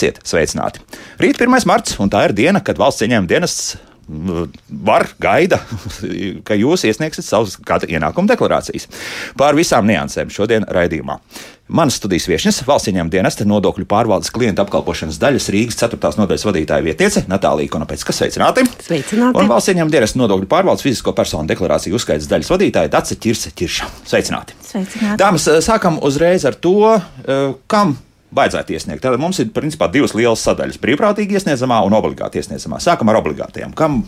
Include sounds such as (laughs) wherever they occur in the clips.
Esiet sveicināti! Rīt 1. marts, un tā ir diena, kad valsts ieņēmuma dienests var, gaida, (laughs) ka jūs iesniegsiet savus gada ienākumu deklarācijas. Pār visām niansēm šodien raidījumā. Manas studijas viesnes valsts ieņēmuma dienesta nodokļu pārvaldes klienta apkalpošanas daļas Rīgas 4. nodaļas vadītāja vietiece Natālija Konopecka. Sveicināti! Sveicināti! Un valsts ieņēmuma dienesta nodokļu pārvaldes fizisko personu deklarāciju uzskaitas daļas vadītāja Dace Čirse Čirša. Sveicināti! Sveicināti! Dāmas, sākam uzreiz ar to, eh, kam vajadzētu iesniegt. Tad mums ir principā divas lielas sadaļas - brīvprātīgi iesniedzamā un obligāti iesniedzamā. Sākam ar obligātiem. Kam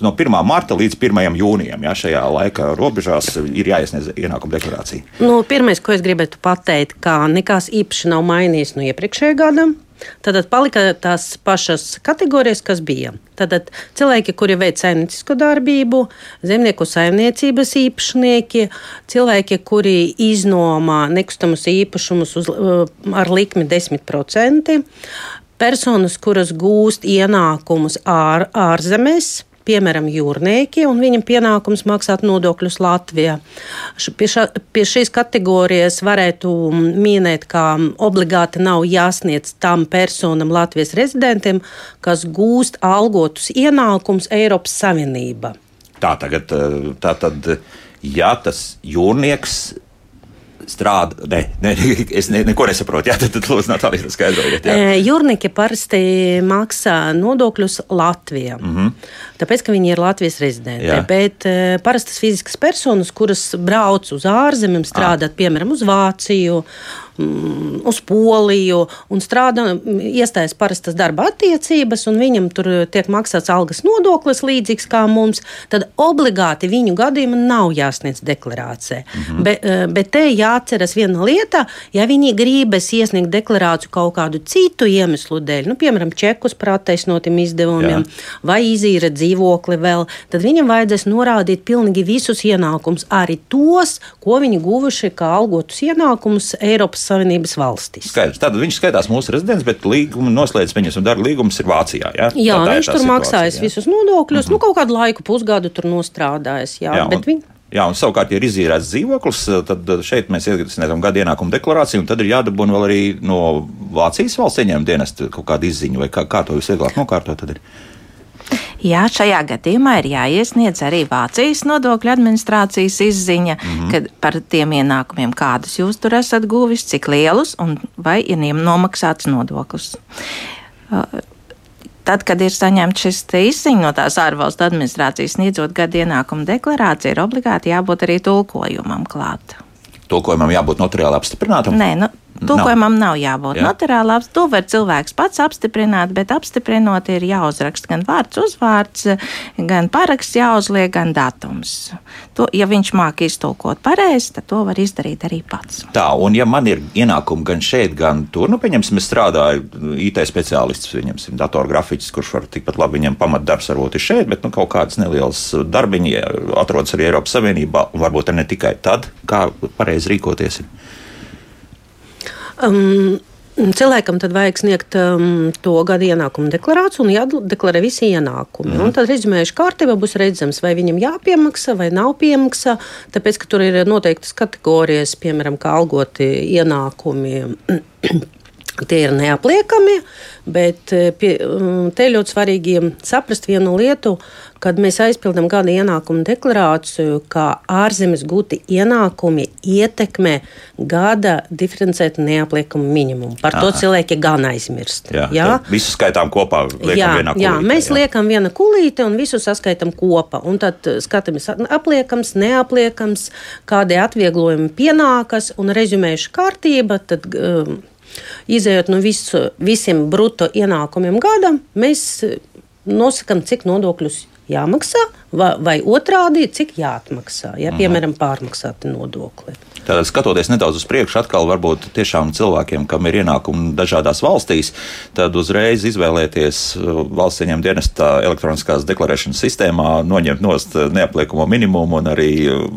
no 1. marta līdz 1. jūnijam, ja šajā laika robežās ir jāiesniedz ienākuma deklarācija? Nu, pirmais, ko es gribētu pateikt, ka nekas īpaši nav mainījies no iepriekšējā gada. Tad palika tās pašas kategorijas, kas bija. Tad cilvēki, kuri veic saimniecisko darbību, zemnieku saimniecības īpašnieki, cilvēki, kuri iznomā nekustamus īpašumus uz, uh, ar likmi 10%, personas, kuras gūst ienākumus ār, ārzemēs piemēram, jūrnieki, un viņam pienākums maksāt nodokļus Latvijā. Pie, ša, pie šīs kategorijas varētu minēt, ka obligāti nav jāsniedz tam personam, Latvijas rezidentiem, kas gūst algotus ienākums Eiropas Savienība. Tā tagad, tā tad, ja tas jūrnieks strādā. Ne, ne, (laughs) es ne, neko nesaprotu. Jā, tad, tad lūdzu, Natālija, skaidrojiet. Jūrnieki parasti maksā nodokļus Latvijā. Mm -hmm. Tāpēc, ka viņi ir Latvijas rezidenti. Jā. Bet parasti tas fiziskas personas, kuras brauc uz ārzemēm, strādāt, ah. piemēram, uz Vāciju, Mm, uz Poliju un strādā, iestājas parastas darba attiecības, un viņam tur tiek maksāts algas nodoklis līdzīgs kā mums, tad obligāti viņu gadījumā nav jāsniedz deklarācija. Mm -hmm. Be, eh, bet te jāatceras viena lieta, ja viņi gribas iesniegt deklarāciju kaut kādu citu iemeslu dēļ, nu, piemēram, čekus par attaisnotiem izdevumiem Jā. vai izīra dzīvokli vēl, tad viņam vajadzēs norādīt pilnīgi visus ienākumus, arī tos, ko viņi guvuši kā algotus ienākumus Eiropas Savienības valstis. Skaidrs. Tad viņš skaitās mūsu rezidents, bet līguma noslēdz viņas un darba līgums ir Vācijā. Ja? Jā, tā, tā viņš tur maksājas visus nodokļus, mm -hmm. nu kaut kādu laiku, pusgadu tur nostrādājis. Jā, jā, bet viņi. Jā, un savukārt, ja ir izīrēts dzīvoklis, tad šeit mēs iesniedzam gada ienākumu deklarāciju, un tad ir jādabūna vēl arī no Vācijas valsts ieņēmuma dienesta kaut kāda izziņa, vai kā, kā to visvieglāk nokārtot. Jā, šajā gadījumā ir jāiesniedz arī Vācijas nodokļu administrācijas izziņa mm -hmm. par tiem ienākumiem, kādus jūs tur esat guvis, cik lielus un vai ir nomaksāts nodoklis. Tad, kad ir saņemts šis izziņa no tās ārvalstu administrācijas, sniedzot gada ienākumu deklarāciju, ir obligāti jābūt arī tulkojumam klāt. Tulkojumam jābūt notariāli apstiprinātam? Nē, nu, Tūkojumam nav, nav jābūt Jā. notārāli. To var cilvēks pats apstiprināt, bet apstiprinot ir jāuzraksta gan vārds, uzvārds, gan paraksts jāuzliek, gan datums. To, ja viņš māki iztulkot pareizi, tad to var izdarīt arī pats. Tā, un ja man ir ienākumi gan šeit, gan tur, nu, pieņemsim, es strādāju IT speciālists, pieņemsim, datorgrafiķis, kurš var tikpat labi viņam pamatdarbs varbūt ir šeit, bet, nu, kaut kādas nelielas darbiņi atrodas arī Eiropas Savienībā, un varbūt ne tikai tad, kā pareizi rīkoties. Ir. Um, Cilvēkam tad vajag sniegt um, to gada ienākumu deklarāciju un jādeklarē visi ienākumi. Mm. Un tad rezumējuši kārtībā būs redzams, vai viņam jāpiemaksā vai nav piemaksā. Tāpēc, ka tur ir noteiktas kategorijas, piemēram, kā algoti ienākumi. Tie ir neapliekami, bet eh, pie, um, te ļoti svarīgi saprast vienu lietu, kad mēs aizpildām gada ienākumu deklarāciju, ka ārzemes gūti ienākumi ietekmē gada diferencētu neapliekumu minimumu. Par Aha. to cilvēki gan aizmirst. Jā, jā? visu skaitām kopā. Jā, jā kulītē, mēs jā. liekam viena kulīte un visu saskaitām kopā. Un tad skatāmies apliekams, neapliekams, kādi atvieglojumi pienākas un rezumējuši kārtība. Tad, um, Izejot no visu, visiem brutto ienākumiem gadam, mēs nosakām, cik nodokļus jāmaksā, vai, vai otrādi, cik jāatmaksā, ja, piemēram, pārmaksāti nodokļi. Tātad, skatoties nedaudz uz priekšu, atkal varbūt tiešām cilvēkiem, kam ir ienākumi dažādās valstīs, tad uzreiz izvēlēties uh, valsts ieņem dienestā elektroniskās deklarēšanas sistēmā, noņemt nost neapliekamo minimumu un arī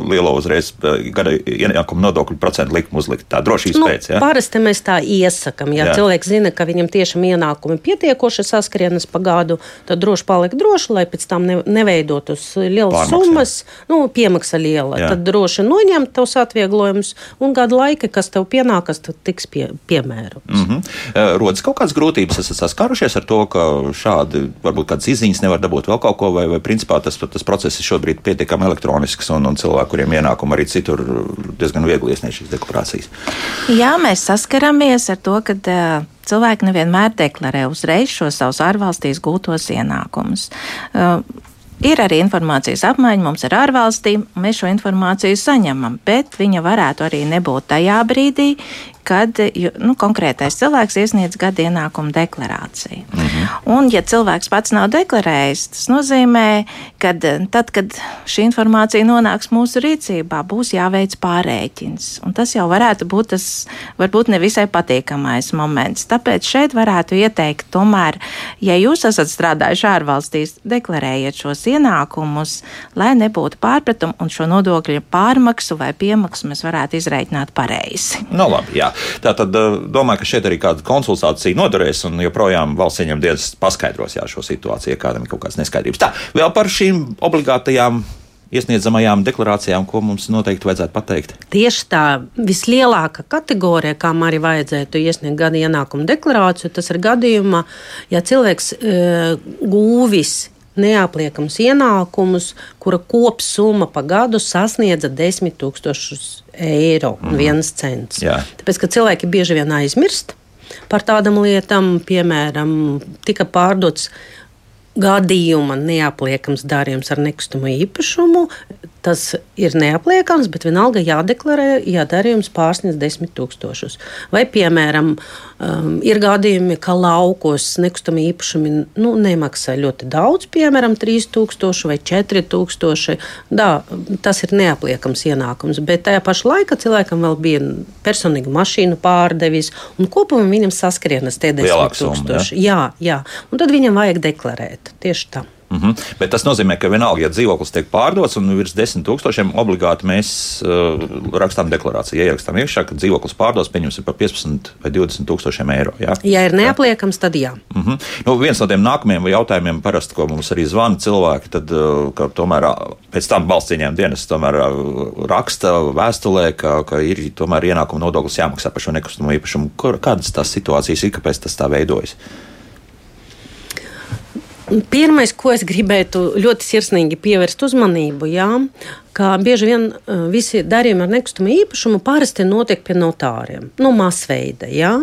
lielo uzreiz uh, gada ienākumu nodokļu procentu likumu uzlikt. Tā drošības nu, pēc. Ja? Parasti mēs tā iesakam. Ja Jā. cilvēks zina, ka viņam tiešām ienākumi pietiekoši saskrienas pa gadu, tad droši paliek droši, lai pēc tam neveidotus lielas summas, nu, piemaksa liela. Jā. Tad droši noņemt tos atvieglojumus ievērojams, un gada laika, kas tev pienākas, tad tiks pie, piemērams. Mm -hmm. Rodas kaut kādas grūtības, esat saskārušies ar to, ka šādi varbūt kādas izziņas nevar dabūt vēl kaut ko, vai, vai principā tas, tas process ir šobrīd pietiekami elektronisks, un, un cilvēki, kuriem ienākumi arī citur, diezgan viegli iesniegt šīs deklarācijas. Jā, mēs saskaramies ar to, ka uh, cilvēki nevienmēr deklarē uzreiz šo savus ārvalstīs gūtos ienākumus. Uh, Ir arī informācijas apmaiņa mums ar ārvalstīm, un mēs šo informāciju saņemam, bet viņa varētu arī nebūt tajā brīdī, kad nu, konkrētais cilvēks iesniedz gada ienākumu deklarāciju. -hmm. Un, ja cilvēks pats nav deklarējis, tas nozīmē, ka tad, kad šī informācija nonāks mūsu rīcībā, būs jāveic pārreikins. Un tas jau varētu būt tas varbūt nevisai patīkamais moments. Tāpēc šeit varētu ieteikt, tomēr, ja jūs esat strādājuši ārvalstīs, deklarējiet šos ienākumus, lai nebūtu pārpratumu un šo nodokļu pārmaksu vai piemaksu mēs varētu izreikināt pareizi. Nu, labi, jā. Tā tad eh, domāju, ka šeit arī kāda konsultācija noderēs, un joprojām valsts ieņem dienas paskaidros jā, šo situāciju, ja kādam ir kaut kādas neskaidrības. Tā, vēl par šīm obligātajām iesniedzamajām deklarācijām, ko mums noteikti vajadzētu pateikt? Tieši tā vislielākā kategorija, kam arī vajadzētu iesniegt gada ienākumu deklarāciju, tas ir gadījumā, ja cilvēks e, gūvis neapliekams ienākumus, kura kopsumma pa gadu sasniedza 10 tūkstošus eiro un mm. viens cents. Jā. Tāpēc, ka cilvēki bieži vien aizmirst par tādām lietām, piemēram, tika pārdots gadījuma neapliekams darījums ar nekustamo īpašumu, tas ir neapliekams, bet vienalga jādeklarē, ja darījums pārsniedz 10 tūkstošus. Vai, piemēram, um, ir gadījumi, ka laukos nekustami īpašumi nu, nemaksā ļoti daudz, piemēram, 3000 vai 4000. Da, tas ir neapliekams ienākums, bet tajā pašā laikā cilvēkam vēl bija personīga mašīna pārdevis, un kopumā viņam saskrienas tie 10 tūkstoši. Jā, jā, un tad viņam vajag deklarēt tieši tā. Mm -hmm. Bet tas nozīmē, ka vienalga, ja dzīvoklis tiek pārdots un virs desmit tūkstošiem, obligāti mēs uh, rakstām deklarāciju, ierakstām iekšā, ka dzīvoklis pārdots pieņemsim par 15 vai 20 tūkstošiem eiro. Jā? Ja ir neapliekams, tad jā. Mm -hmm. nu, viens no tiem nākamajiem jautājumiem, parasti, ko mums arī zvana cilvēki, tad uh, tomēr uh, pēc tam ieņēmuma dienas tomēr uh, raksta vēstulē, ka, ka ir tomēr ienākuma nodoklis jāmaksā par šo nekustamo īpašumu. Kādas tās situācijas ir, kāpēc tas tā veidojas? Pirmais, ko es gribētu ļoti sirsnīgi pievērst uzmanību, jā, ka bieži vien uh, visi darījumi ar nekustamo īpašumu parasti notiek pie notāriem, no nu, masveida. Jā.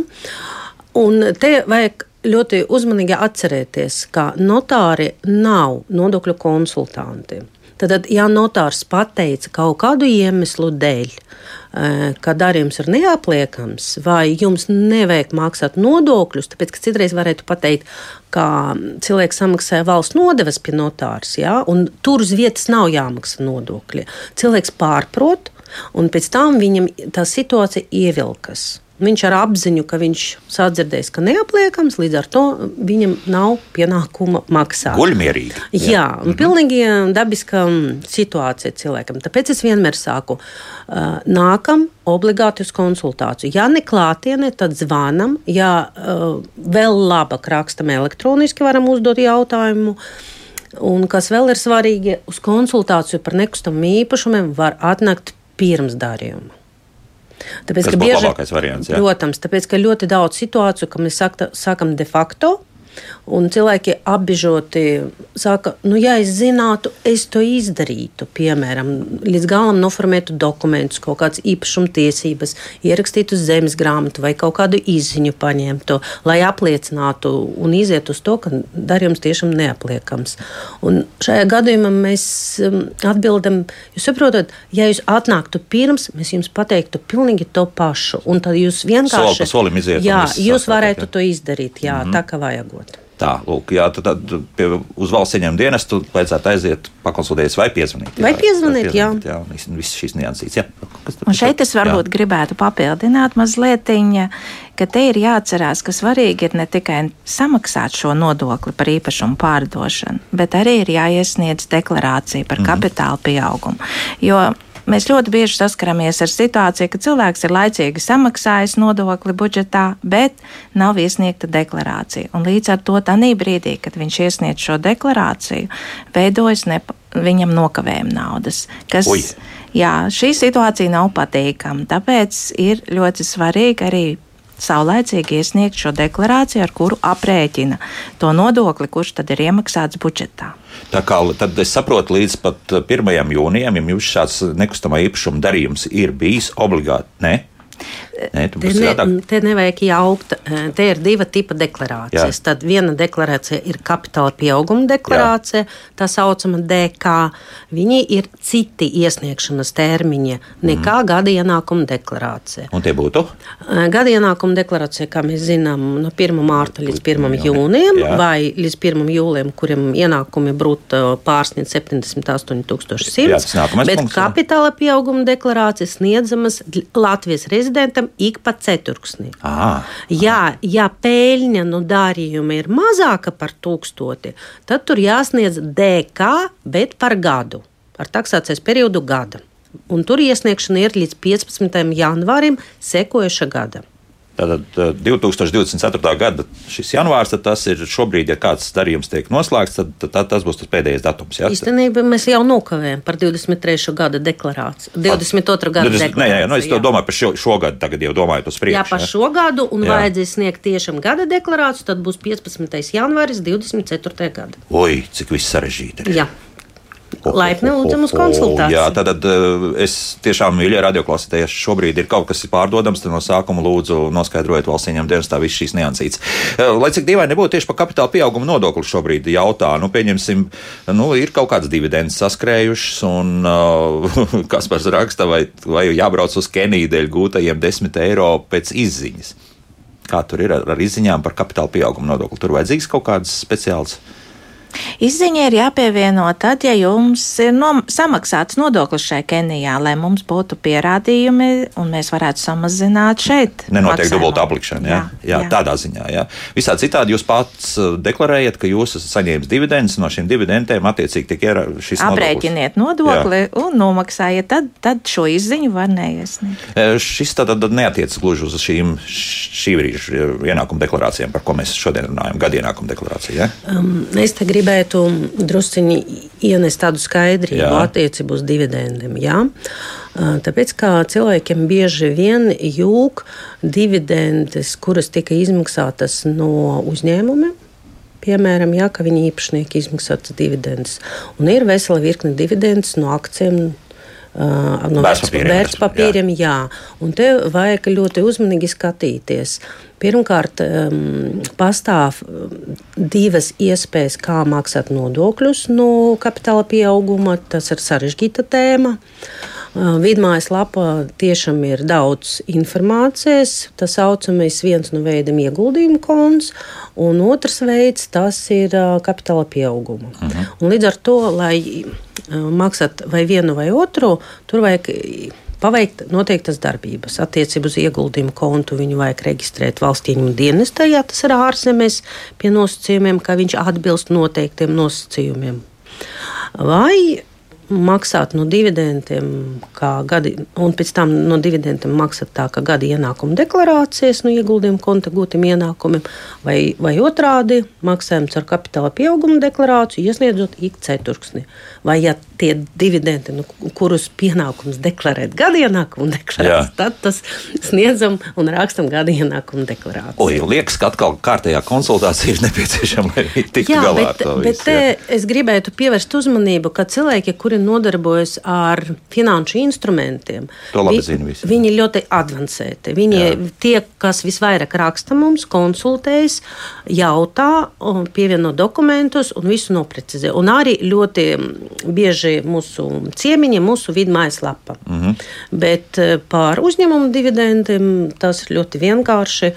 Un te vajag ļoti uzmanīgi atcerēties, ka notāri nav nodokļu konsultanti. Tad, ja notārs pateica kaut kādu iemeslu dēļ, Eh, ka darījums ir neapliekams, vai jums nevajag maksāt nodokļus, tāpēc ka citreiz varētu pateikt, ka cilvēks samaksā valsts nodevas pie notārs, ja, un tur uz vietas nav jāmaksā nodokļi. Cilvēks pārprot, un pēc tam viņam tā situācija ievilkas. Viņš ar apziņu, ka viņš sadzirdēs, ka neapliekams, līdz ar to viņam nav pienākuma maksāt. Guļmierīgi. Jā, jā mm -hmm. pilnīgi dabiska situācija cilvēkam. Tāpēc es vienmēr saku, uh, nākam obligāti uz konsultāciju. Ja neklātienē, tad zvanam. Ja uh, vēl labāk rakstam elektroniski, varam uzdot jautājumu. Un kas vēl ir svarīgi, uz konsultāciju par nekustamiem īpašumiem var atnākt pirms darījuma. Tāpēc, Tas būtu labākais variants. Jā. Protams, tāpēc, ka ļoti daudz situāciju, ka mēs sakam de facto, Un cilvēki apbežoti saka, nu, ja es zinātu, es to izdarītu. Piemēram, līdz galam noformētu dokumentus, kaut kādas īpašuma tiesības, ierakstītu zemes grāmatu vai kaut kādu izziņu paņemtu, lai apliecinātu un iziet uz to, ka darījums tiešām neapliekams. Un šajā gadījumā mēs um, atbildam, jūs saprotat, ja jūs atnāktu pirms, mēs jums pateiktu pilnīgi to pašu, un tad jūs vienkārši. Soli, solim iziet, jā, jūs varētu to izdarīt, jā, mm -hmm. tā kā vajagot. Tā, lūk, jā, tad, tad pie, uz valsts ieņēmuma dienestu vajadzētu aiziet, pakonsultēties vai piezvanīt. Jā, vai piezvanīt, jā. jā. jā visas šīs niansītas. Jā. Un šeit es varbūt jā. gribētu papildināt mazliet, ka te ir jāatcerās, ka svarīgi ir ne tikai samaksāt šo nodokli par īpašumu pārdošanu, bet arī ir jāiesniedz deklarācija par mm -hmm. kapitāla pieaugumu. Jo Mēs ļoti bieži saskaramies ar situāciju, ka cilvēks ir laicīgi samaksājis nodokli budžetā, bet nav iesniegta deklarācija. Un līdz ar to tādā brīdī, kad viņš iesniedz šo deklarāciju, veidojas nepa viņam nokavējuma naudas. Kas, Ui. jā, šī situācija nav patīkama. Tāpēc ir ļoti svarīgi arī saulēcīgi iesniegt šo deklarāciju, ar kuru aprēķina to nodokli, kurš tad ir iemaksāts budžetā. Tā kā tad es saprotu, līdz pat 1. jūnijam, ja jums šāds nekustamā īpašuma darījums ir bijis obligāti, ne? Nē, te, ne, te nevajag jaukt. Te ir diva tipa deklarācijas. Jā. Tad viena deklarācija ir kapitāla pieauguma deklarācija, Jā. tā saucama DK. Viņi ir citi iesniegšanas termiņi nekā mm. gada ienākuma deklarācija. Un tie būtu? Gada ienākuma deklarācija, kā mēs zinām, no 1. mārta līdz 1. jūnijam Jā. vai līdz 1. jūlijam, kuriem ienākumi brūta pārsniedz 78,100. Bet punkts, kapitāla pieauguma deklarācijas sniedzamas Latvijas rezidentam ik pa ceturksni. À, jā, ja peļņa no darījuma ir mazāka par tūkstoti, tad tur jāsniedz DK, bet par gadu, ar taksācijas periodu gada. Un tur iesniegšana ir līdz 15. janvārim sekojoša gada. Tātad 2024. gada šis janvārs, tas ir šobrīd, ja kāds darījums tiek noslēgts, tad, tad, tad tas būs tas pēdējais datums. Ja? Īstenībā mēs jau nokavējam par 23. gada deklarāciju. 22. gada 20, deklarāciju. Nē, jā, nu, es domāju par šo, šo gadu, tagad jau domāju uz priekšu. Jā, par šo gadu, un jā. vajadzēs sniegt tiešām gada deklarāciju, tad būs 15. janvāris 24. gada. Oi, cik viss sarežģīti ir. Jā. Laipni lūdzam uz konsultāciju. Jā, tad, tad eh, es tiešām mīļie radioklausītājs. Šobrīd ir kaut kas pārdodams, tad no sākuma lūdzu noskaidrojiet valsts ieņem dienestā visas šīs niansītes. Eh, lai cik dīvaini nebūtu tieši par kapitāla pieauguma nodokli šobrīd jautā, nu, pieņemsim, nu, ir kaut kādas dividendes saskrējušas, un (laughs) uh, kas par raksta, vai, vai jābrauc uz Keniju dēļ gūtajiem 10 eiro pēc izziņas. Kā tur ir ar, ar izziņām par kapitāla pieauguma nodokli? Tur vajadzīgs kaut kāds speciāls. Izziņa ir jāpievieno tad, ja jums ir no, samaksāts nodoklis šai Kenijā, lai mums būtu pierādījumi un mēs varētu samazināt šeit. Nenotiek dubulta aplikšana, jā? Jā, jā, jā, tādā ziņā. Jā. Visā citādi jūs pats uh, deklarējat, ka jūs esat saņēmis dividendus, no šīm dividendēm attiecīgi tiek ierā šis Aprēķiniet nodokli jā. un nomaksājiet, tad, tad šo izziņu var neiesniegt. E, šis tad, tad neatiecas gluži uz šīm šī brīža ienākuma deklarācijām, par ko mēs šodien runājam, gada ienākuma deklarācija. Ja? Um, gribētu drusciņi ienest tādu skaidrību jā. attiecībā uz dividendiem. Jā? Tāpēc kā cilvēkiem bieži vien jūg dividendes, kuras tika izmaksātas no uzņēmumiem. Piemēram, ja viņi īpašnieki izmaksātas dividendes. Un ir vesela virkne dividendes no akcijiem, no vērtspapīriem. Jā. jā, un te vajag ļoti uzmanīgi skatīties. Pirmkārt, um, pastāv divas iespējas, kā maksāt nodokļus no kapitāla pieauguma. Tas ir sarežģīta tēma. Uh, Vidmājas lapā tiešām ir daudz informācijas. Tas saucamais viens no veidiem ieguldījumu konts, un otrs veids tas ir uh, kapitāla pieauguma. Uh mhm. -huh. Un līdz ar to, lai maksāt vai vienu vai otru, tur vajag paveikt noteiktas darbības. Attiecībā uz ieguldījumu kontu viņu vajag reģistrēt valsts ieņēmuma dienestā, ja tas ir ārzemēs, pie nosacījumiem, ka viņš atbilst noteiktiem nosacījumiem. Vai maksāt no dividendiem, gadi, un pēc tam no dividendiem maksāt tā, ka gada ienākuma deklarācijas no ieguldījuma konta gūtiem ienākumiem, vai, vai otrādi maksājums ar kapitāla pieauguma deklarāciju, iesniedzot ik ceturksni. Vai ja tie dividendi, nu, kurus pienākums deklarēt gada ienākumu deklarāciju, tad tas sniedzam un rakstam gada ienākumu deklarāciju. Oi, liekas, ka atkal kārtējā konsultācija ir nepieciešama, lai tiktu jā, galā bet, ar to visu. Bet jā. es gribētu pievērst uzmanību, ka cilvēki, kuri nodarbojas ar finanšu instrumentiem. Vi, visi. viņi ļoti avansēti. Viņi Jā. tie, kas visvairāk raksta mums, konsultējas, jautā, pievieno dokumentus un visu noprecizē. Un arī ļoti bieži mūsu ciemiņi, mūsu vidu mājaslapa. Mm -hmm. Bet eh, par uzņēmumu dividendiem tas ir ļoti vienkārši.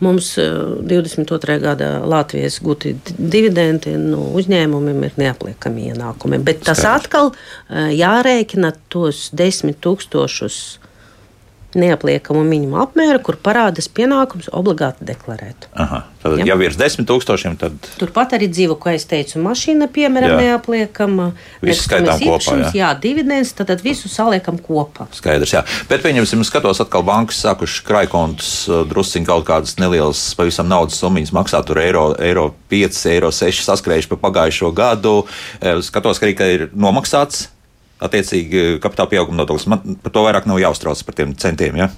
Mums 22. Eh, gada Latvijas gūti dividendi no uzņēmumiem ir neapliekami ienākumi. Bet tas Skaidrs. atkal eh, jārēķina tos desmit tūkstošus neapliekamu minimumu apmēru, kur parādās pienākums obligāti deklarēt. Aha, tad, ja, ja virs desmit tūkstošiem, tad. Turpat arī dzīvo, kā es teicu, mašīna, piemēram, jā. neapliekama. Visu skaitām kopā. Jā, jā dividends, tad, tad visu saliekam kopā. Skaidrs, jā. Bet, pieņemsim, skatos atkal bankas sākuši krājkontus, drusciņ kaut kādas nelielas, pavisam naudas summas maksā tur eiro, eiro 5, eiro 6 saskrējuši pa pagājušo gadu. Skatos, ka arī ir nomaksāts attiecīgi kapitāla pieauguma nodoklis. Man par to vairāk nav jāuztrauc par tiem centiem. Ja?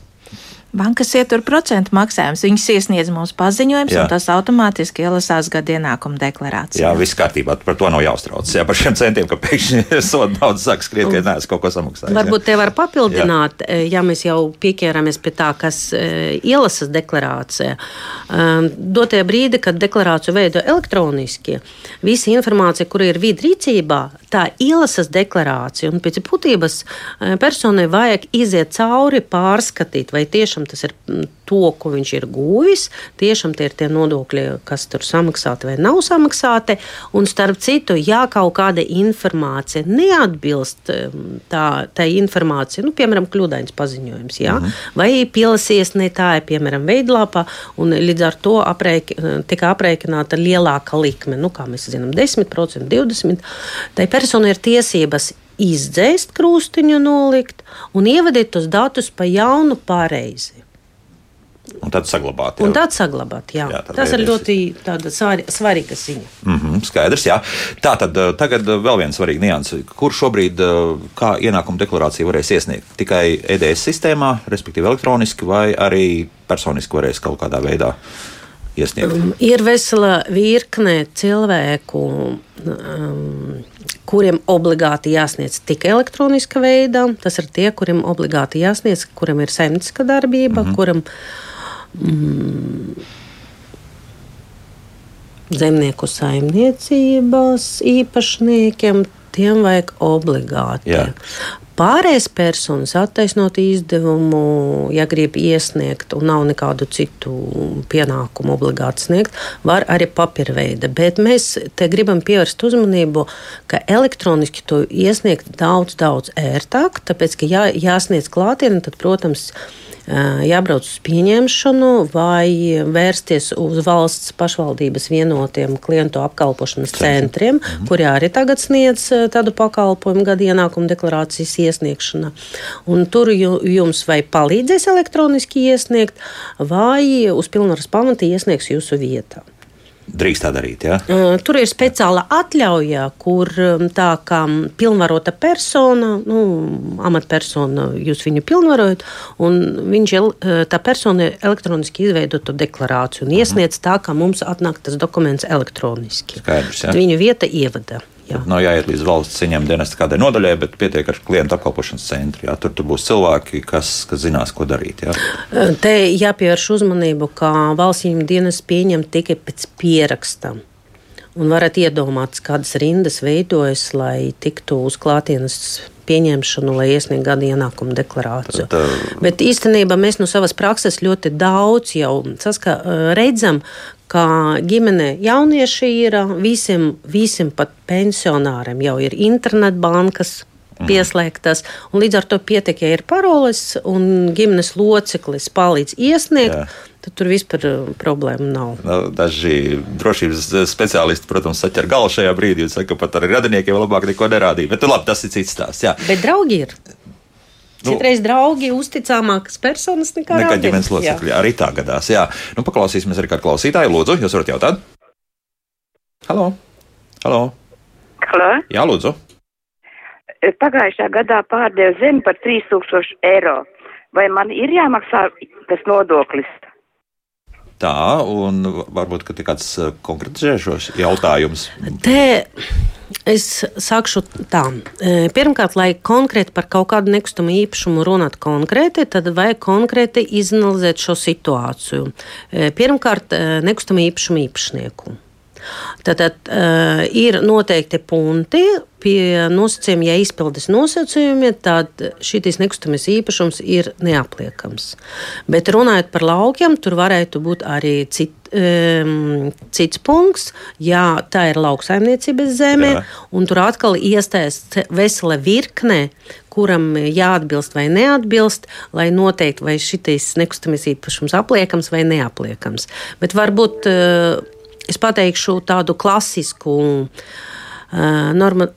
Bankas ietur procentu maksājumus. Viņas iesniedz mums paziņojumus, un tas automātiski ielasās gada ienākuma deklarācijā. Jā, viss kārtībā. Par to nav jāuztraucas. Jā, par šiem centiem, ka pēkšņi (laughs) soda naudas sāk skriet, ka neesmu kaut ko samaksājis. Varbūt te var papildināt, jā. ja mēs jau pieķēramies pie tā, kas e, ielasas deklarācijā. Um, dotie brīdi, kad deklarāciju veido elektroniski, visa informācija, kur ir vidrīcībā, tā ielasas deklarācija. Un pēc būtības e, personai vajag iziet cauri, pārskatīt, vai tiešām tiešām tas ir to, ko viņš ir guvis, tiešām tie ir tie nodokļi, kas tur samaksāti vai nav samaksāti. Un starp citu, ja kaut kāda informācija neatbilst tā, tā informācija, nu, piemēram, kļūdains paziņojums, ja? mhm. vai pielasies ne tā, piemēram, veidlapā, un līdz ar to apreik, tika aprēķināta lielāka likme, nu, kā mēs zinām, 10%, 20%, tai personai ir tiesības izdzēst krustiņu, nolikt un ievadīt tos datus pa jaunu pareizi. Un tad saglabāt. Jā. Un tad saglabāt, jā. jā Tas ir ļoti svar, svarīga ziņa. Mm -hmm, skaidrs, jā. Tā tad eh, tagad eh, vēl viens svarīgs nianses. Kur šobrīd eh, kā ienākuma deklarāciju varēs iesniegt? Tikai EDS sistēmā, respektīvi elektroniski, vai arī personiski varēs kaut kādā veidā? Iesniegt. Um, ir vesela virkne cilvēku, um, kuriem obligāti jāsniedz tikai elektroniska veidā. Tas ir tie, kuriem obligāti jāsniedz, kuram ir saimnieciska darbība, mm -hmm. kuram mm, zemnieku saimniecības īpašniekiem. Tiem vajag obligāti. Jā. Pārējais personas attaisnot izdevumu, ja grib iesniegt un nav nekādu citu pienākumu obligāti sniegt, var arī papīra veida. Bet mēs te gribam pievērst uzmanību, ka elektroniski to iesniegt daudz, daudz ērtāk, tāpēc, ka jā, jāsniedz klātienē, tad, protams, jābrauc uz pieņemšanu vai vērsties uz valsts pašvaldības vienotiem klientu apkalpošanas centriem, mhm. kuri arī tagad sniedz tādu pakalpojumu gada ienākumu deklarācijas iesniegšana. Un tur jums vai palīdzēs elektroniski iesniegt, vai uz pilnvaras pamata iesniegs jūsu vietā drīkst tā darīt. Ja? Tur ir speciāla atļauja, kur tā kā pilnvarota persona, nu, amatpersona, jūs viņu pilnvarojat, un viņš, tā persona elektroniski izveido to deklarāciju un iesniedz tā, ka mums atnāk tas dokuments elektroniski. Skaidrs, ja? Viņu vieta ievada. Jā. Nav jāiet līdz valsts ieņēmuma dienesta kādai nodaļai, bet pietiek ar klientu apkalpošanas centru. Jā. Tur, tur būs cilvēki, kas, kas zinās, ko darīt. Jā. Te jāpievērš uzmanību, ka valsts ieņēmuma dienas pieņem tikai pēc pieraksta. Un varat iedomāties, kādas rindas veidojas, lai tiktu uz klātienes pieņemšanu, lai iesniegtu gada ienākumu deklarāciju. Tā, tā... Bet īstenībā mēs no savas prakses ļoti daudz jau saska, redzam, ka ģimene jaunieši ir visiem, visiem pat pensionāriem jau ir internetbankas. Mhm. Pieslēgtas, un līdz ar to pietiek, ja ir paroles un ģimenes loceklis palīdz iesniegt. Jā tad tur vispār problēma nav. Nu, daži drošības speciālisti, protams, saķer galvu šajā brīdī un saka, ka pat ar radiniekiem labāk neko nerādīt. Bet nu, labi, tas ir cits stāsts. Bet draugi ir. Nu, Citreiz draugi uzticamākas personas nekā, nekā ģimenes locekļi. Arī tā gadās. Jā, nu, paklausīsimies arī kādu klausītāju. Lūdzu, jūs varat jautāt? Halo! Halo! Halo. Jā, lūdzu! Pagājušā gadā pārdeva zemi par 3000 eiro. Vai man ir jāmaksā tas nodoklis? Tā, un varbūt ka kāds eh, konkretizēšos jautājums. Te es sākšu tā. E, pirmkārt, lai konkrēti par kaut kādu nekustamo īpašumu runātu konkrēti, tad vajag konkrēti izanalizēt šo situāciju. E, pirmkārt, e, nekustamo īpašumu īpašnieku. Tātad uh, ir noteikti punkti, pie nosacījuma, ja izpildes nosacījumi, tad šis nekustamies īpašums ir neapliekams. Bet runājot par laukiem, tur varētu būt arī citi um, cits punkts, ja tā ir lauksaimniecības zeme, Jā. un tur atkal iestājas vesela virkne, kuram jāatbilst vai neatbilst, lai noteiktu, vai šis nekustamais īpašums apliekams vai neapliekams. Bet varbūt uh, es pateikšu tādu klasisku. Uh, norma,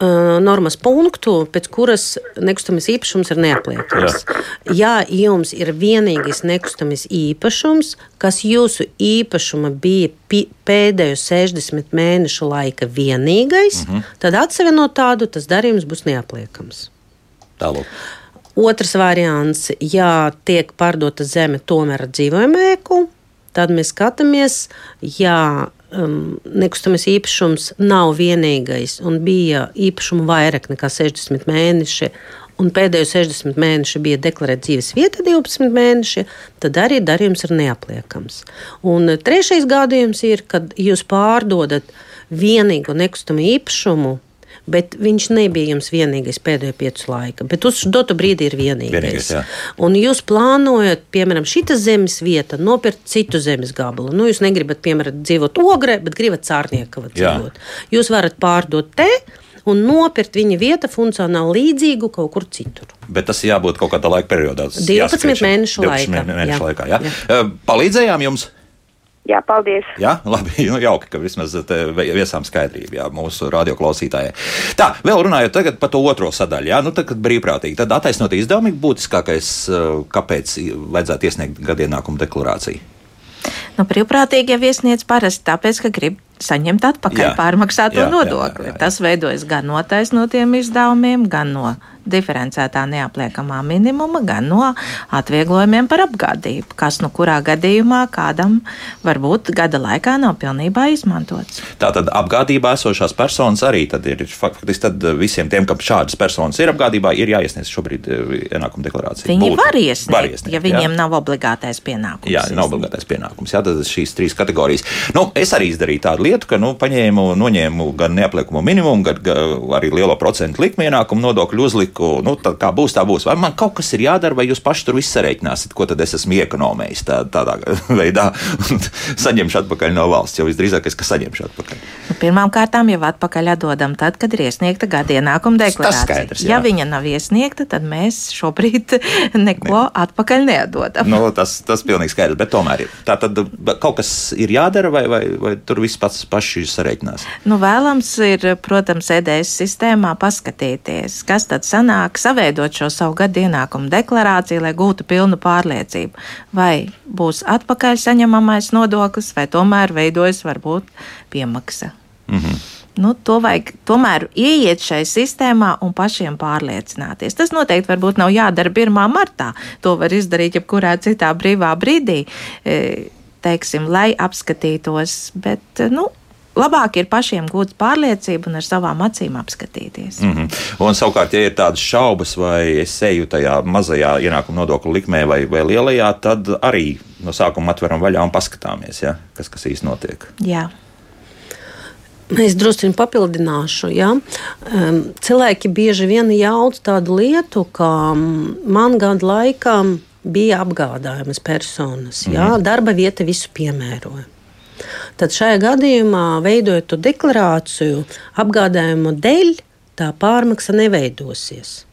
normas punktu, pēc kuras nekustamais īpašums ir neapliekams. Ja jums ir vienīgais nekustamais īpašums, kas jūsu īpašuma bija pēdējo 60 mēnešu laika vienīgais, mm -hmm. tad atsevišķi tādu tas darījums būs neapliekams. Tālāk. Otrs variants, ja tiek pārdota zeme tomēr ar dzīvojumu ēku, tad mēs skatāmies, ja um, nekustamies īpašums nav vienīgais un bija īpašuma vairāk nekā 60 mēneši. Un pēdējo 60 mēneši bija deklarēta dzīves vieta, 12 mēneši, tad arī darījums ir neapliekams. Un trešais gadījums ir, kad jūs pārdodat vienīgo nekustamo īpašumu bet viņš nebija jums vienīgais pēdējo piecu laika. Bet uz dotu brīdi ir vienīgais. vienīgais jā. un jūs plānojat, piemēram, šita zemes vieta, nopirkt citu zemes gabalu. Nu, jūs negribat, piemēram, dzīvot ogrē, bet gribat cārniekavā dzīvot. Jūs varat pārdot te un nopirkt viņa vieta funkcionāli līdzīgu kaut kur citur. Bet tas jābūt kaut kādā laika periodā. 12 mēnešu laikā. Mēnešu jā. laikā jā. Jā. Palīdzējām jums! Jā, paldies. Jā, labi. (laughs) Nu, jauki, ka vismaz viesām skaidrību jā, mūsu radioklausītājai. Tā, vēl runājot par to otro sadaļu. Jā, nu, tad, kad brīvprātīgi, tad attaisnot izdevumi būtiskākais, kāpēc vajadzētu iesniegt gadienākumu deklarāciju. Nu, brīvprātīgi jau iesniedz parasti tāpēc, ka grib saņemt atpakaļ jā. pārmaksāto jā, nodokli. Jā, jā, jā. Tas veidojas gan no taisnotiem izdevumiem, gan no diferencētā neapliekamā minimuma, gan no atvieglojumiem par apgādību, kas nu kurā gadījumā kādam varbūt gada laikā nav pilnībā izmantots. Tātad apgādībā esošās personas arī ir faktiski visiem tiem, kam šādas personas ir apgādībā, ir jāiesniedz šobrīd eh, ienākuma deklarācija. Viņi Būtu. var iesniegt, var iesniegt, ja viņiem jā. nav obligātais pienākums. Jā, nav obligātais pienākums. Jā, tad šīs trīs kategorijas. Nu, es arī izdarīju tādu lietu, ka nu, paņēmu, noņēmu gan neapliekumu minimumu, gan, gan arī lielo procentu likmi ienākumu nodokļu uzlikumu liku, nu, tā kā būs, tā būs. Vai man kaut kas ir jādara, vai jūs paši tur viss sareiķināsiet, ko tad es esmu iekonomējis tā, tādā (laughs) veidā un saņemšu atpakaļ no valsts, jo visdrīzākais, ka saņemšu atpakaļ. Nu, pirmām kārtām jau atpakaļ atdodam tad, kad ir iesniegta gada ienākuma deklarācija. Skaidrs, jā. ja viņa nav iesniegta, tad mēs šobrīd (laughs) neko ne. atpakaļ neatdodam. Nu, tas, tas pilnīgi skaidrs, bet tomēr ir. Tā tad kaut kas ir jādara, vai, vai, vai tur viss pats paši sareiķinās? Nu, vēlams ir, protams, EDS sistēmā paskatīties, kas tad sanāk sanāk saveidot šo savu gadu ienākumu deklarāciju, lai gūtu pilnu pārliecību, vai būs atpakaļ saņemamais nodoklis, vai tomēr veidojas varbūt piemaksa. -hmm. Nu, to vajag tomēr ieiet šai sistēmā un pašiem pārliecināties. Tas noteikti varbūt nav jādara 1. martā. To var izdarīt jebkurā citā brīvā brīdī, e, teiksim, lai apskatītos. Bet, nu, labāk ir pašiem gūt pārliecību un ar savām acīm apskatīties. Mm -hmm. Un savukārt, ja ir tādas šaubas, vai es eju tajā mazajā ienākuma nodokļu likmē vai, vai lielajā, tad arī no sākuma atveram vaļā un paskatāmies, ja, kas, kas īsti notiek. Jā. Es drusku papildināšu. Ja? Cilvēki bieži vien jauc tādu lietu, ka man gadu laikā bija apgādājamas personas. Mm. Ja? Darba vieta visu piemēroja tad šajā gadījumā, veidojot to deklarāciju, apgādājumu dēļ, tā pārmaksa neveidosies.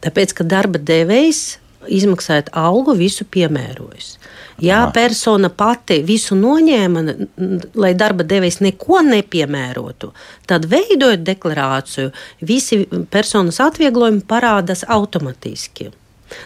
Tāpēc, ka darba devējs izmaksājot algu, visu piemērojas. Ja persona pati visu noņēma, lai darba devējs neko nepiemērotu, tad veidojot deklarāciju, visi personas atvieglojumi parādās automātiski.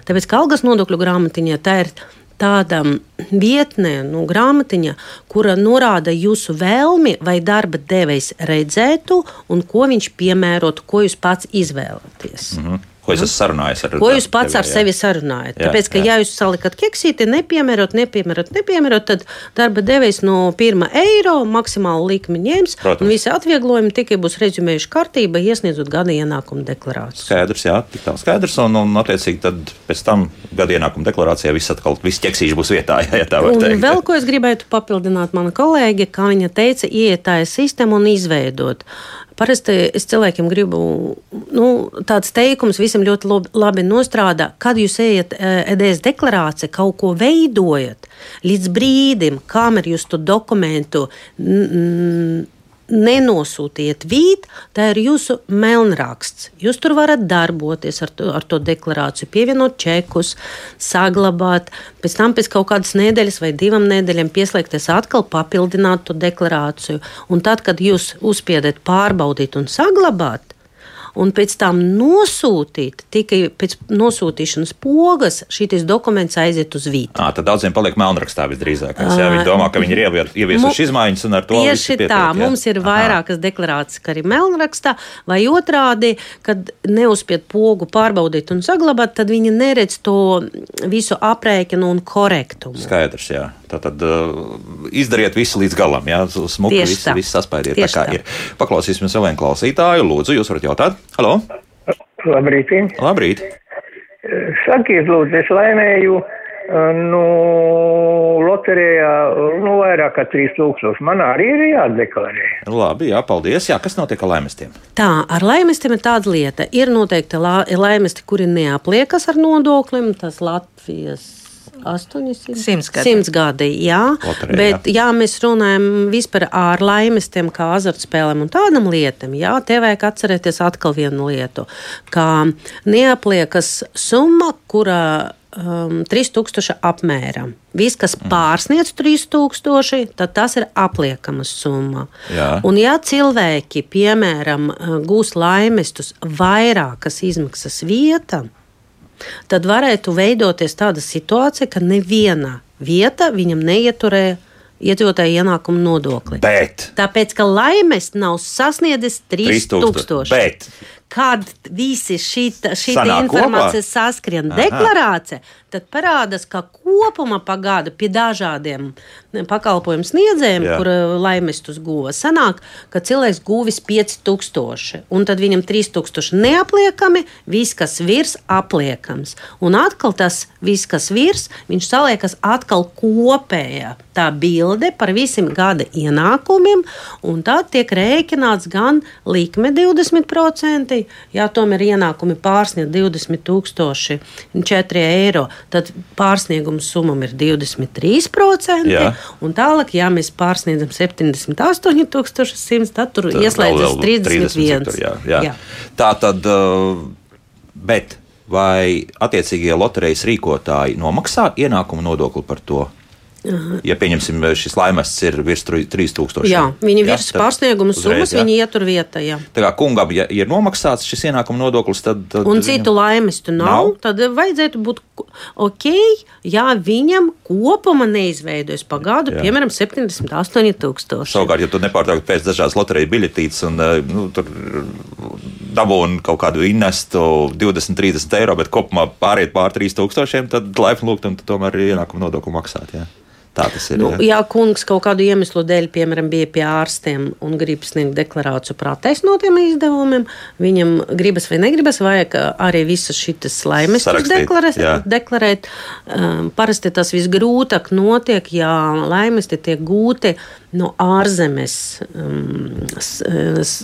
Tāpēc, ka algas nodokļu grāmatiņā tā ir tāda vietne, nu, grāmatiņa, kura norāda jūsu vēlmi, vai darba devējs redzētu, un ko viņš piemērotu, ko jūs pats izvēlaties. Mm -hmm. Ko es esmu sarunājis ar Ko jūs pats tevi, ar jā. sevi sarunājat? Jā, Tāpēc, ka, jā. ja jūs salikat keksīti, nepiemērot, nepiemērot, nepiemērot, tad darba devējs no 1 eiro maksimālu likmi ņems, Protams. un visi atvieglojumi tikai būs rezumējuši kārtība, iesniedzot gada ienākumu deklarāciju. Skaidrs, jā, tik tā skaidrs, un, un attiecīgi tad pēc tam gada ienākuma deklarācijā viss atkal, viss ķeksīši būs vietā, (laughs) ja tā var un teikt. Vēl ko es gribētu papildināt mana kolēģe, kā viņa teica, iet tā sistēmu un izveidot. Parasti es cilvēkiem gribu, nu, tāds teikums visam ļoti labi nostrādā, kad jūs ejat EDS deklarāciju, kaut ko veidojat, līdz brīdim, kamēr jūs to dokumentu nenosūtiet vīt, tā ir jūsu melnraksts. Jūs tur varat darboties ar to, ar to deklarāciju, pievienot čekus, saglabāt, pēc tam pēc kaut kādas nedēļas vai divām nedēļām pieslēgties atkal papildināt to deklarāciju. Un tad, kad jūs uzspiedat pārbaudīt un saglabāt, un pēc tam nosūtīt, tikai pēc nosūtīšanas pogas šīs dokuments aiziet uz vītu. À, tad daudziem paliek melnrakstā visdrīzāk. Jā, viņi domā, ka viņi ir ieviesuši izmaiņas un ar to tieši pietiek, tā. Jā. Mums ir vairākas Aha. deklarācijas, ka arī melnrakstā vai otrādi, kad neuzspied pogu pārbaudīt un saglabāt, tad viņi neredz to visu aprēķinu un korektumu. Skaidrs, jā. Tātad uh, izdariet visu līdz galam, jā, smuki viss, viss saspaidiet Tieši tā kā tā. ir. Paklausīsimies vēl vienu klausītāju. Lūdzu, jūs varat jautāt? Halo! Labrīt! Labrīt! Sakiet, lūdzu, es laimēju nu, loterijā nu, vairāk kā 3000. Man arī ir jādeklarē. Labi, jā, paldies. Jā, kas notiek ar laimestiem? Tā, ar laimestiem ir tāda lieta. Ir noteikti la laimesti, kuri neapliekas ar nodoklim. Tas Latvijas 800, 100 gadi. 100 gadi jā, Loterija, bet, jā. ja mēs runājam vispār ar laimestiem, kā azartspēlēm un tādam lietām, jā, te vajag atcerēties atkal vienu lietu, ka neapliekas summa, kura um, 3000 apmēram. Viss, kas mm. pārsniedz 3000, tad tas ir apliekama summa. Jā. Un, ja cilvēki, piemēram, gūs laimestus vairākas izmaksas vietām, tad varētu veidoties tāda situācija, ka neviena vieta viņam neieturēja iedzīvotāju ienākumu nodokli. Bet. Tāpēc, ka laimes nav sasniedzis 3000. Bet. Kad visi šī informācija saskrien deklarācija, tad parādās, ka kopumā pagāda pie dažādiem pakalpojumu sniedzējiem, Jā. kur eh, laimestus guva, sanāk, ka cilvēks guvis 5000, un tad viņam 3000 neapliekami, viss, kas virs, apliekams. Un atkal tas viss, kas virs, viņš saliekas atkal kopējā tā bilde par visiem gada ienākumiem, un tad tiek rēķināts gan likme 20%, ja tomēr ienākumi pārsniedz 20 4 eiro, tad pārsnieguma summa ir 23%. Jā. Un tālāk, ja mēs pārsniedzam 78,100, tad tur tad ieslēdzas 31. Tur, jā, jā. Jā. Tā tad, uh, bet vai attiecīgie loterijas rīkotāji nomaksā ienākumu nodokli par to? Ja pieņemsim, šis laimests ir virs 3000. Jā, viņi ir virs pārsnieguma summas, jā. viņi ietur vietā. Jā. Tā kā kungam, ja ir nomaksāts šis ienākuma nodoklis, tad. tad un citu viņam... laimestu nav, nav, tad vajadzētu būt ok, ja viņam kopumā neizveidojas pa gadu, jā. piemēram, 78,000. Savukārt, ja tu nepārtraukti pēc dažādas loterijas biļetītes un eh, nu, dabūni kaut kādu innestu 20, 30 eiro, bet kopumā pāriet pār 3000, tad laipni lūgt un tomēr ienākuma nodokli maksāt. Jā. Tā tas ir. Nu, jā, kungs kaut kādu iemeslu dēļ, piemēram, bija pie ārstiem un grib sniegt deklarāciju par attaisnotiem izdevumiem. Viņam gribas vai negribas, vajag arī visas šīs laimes deklarēt. deklarēt. Um, parasti tas visgrūtāk notiek, ja laimesti tiek gūti no ārzemes um, spēles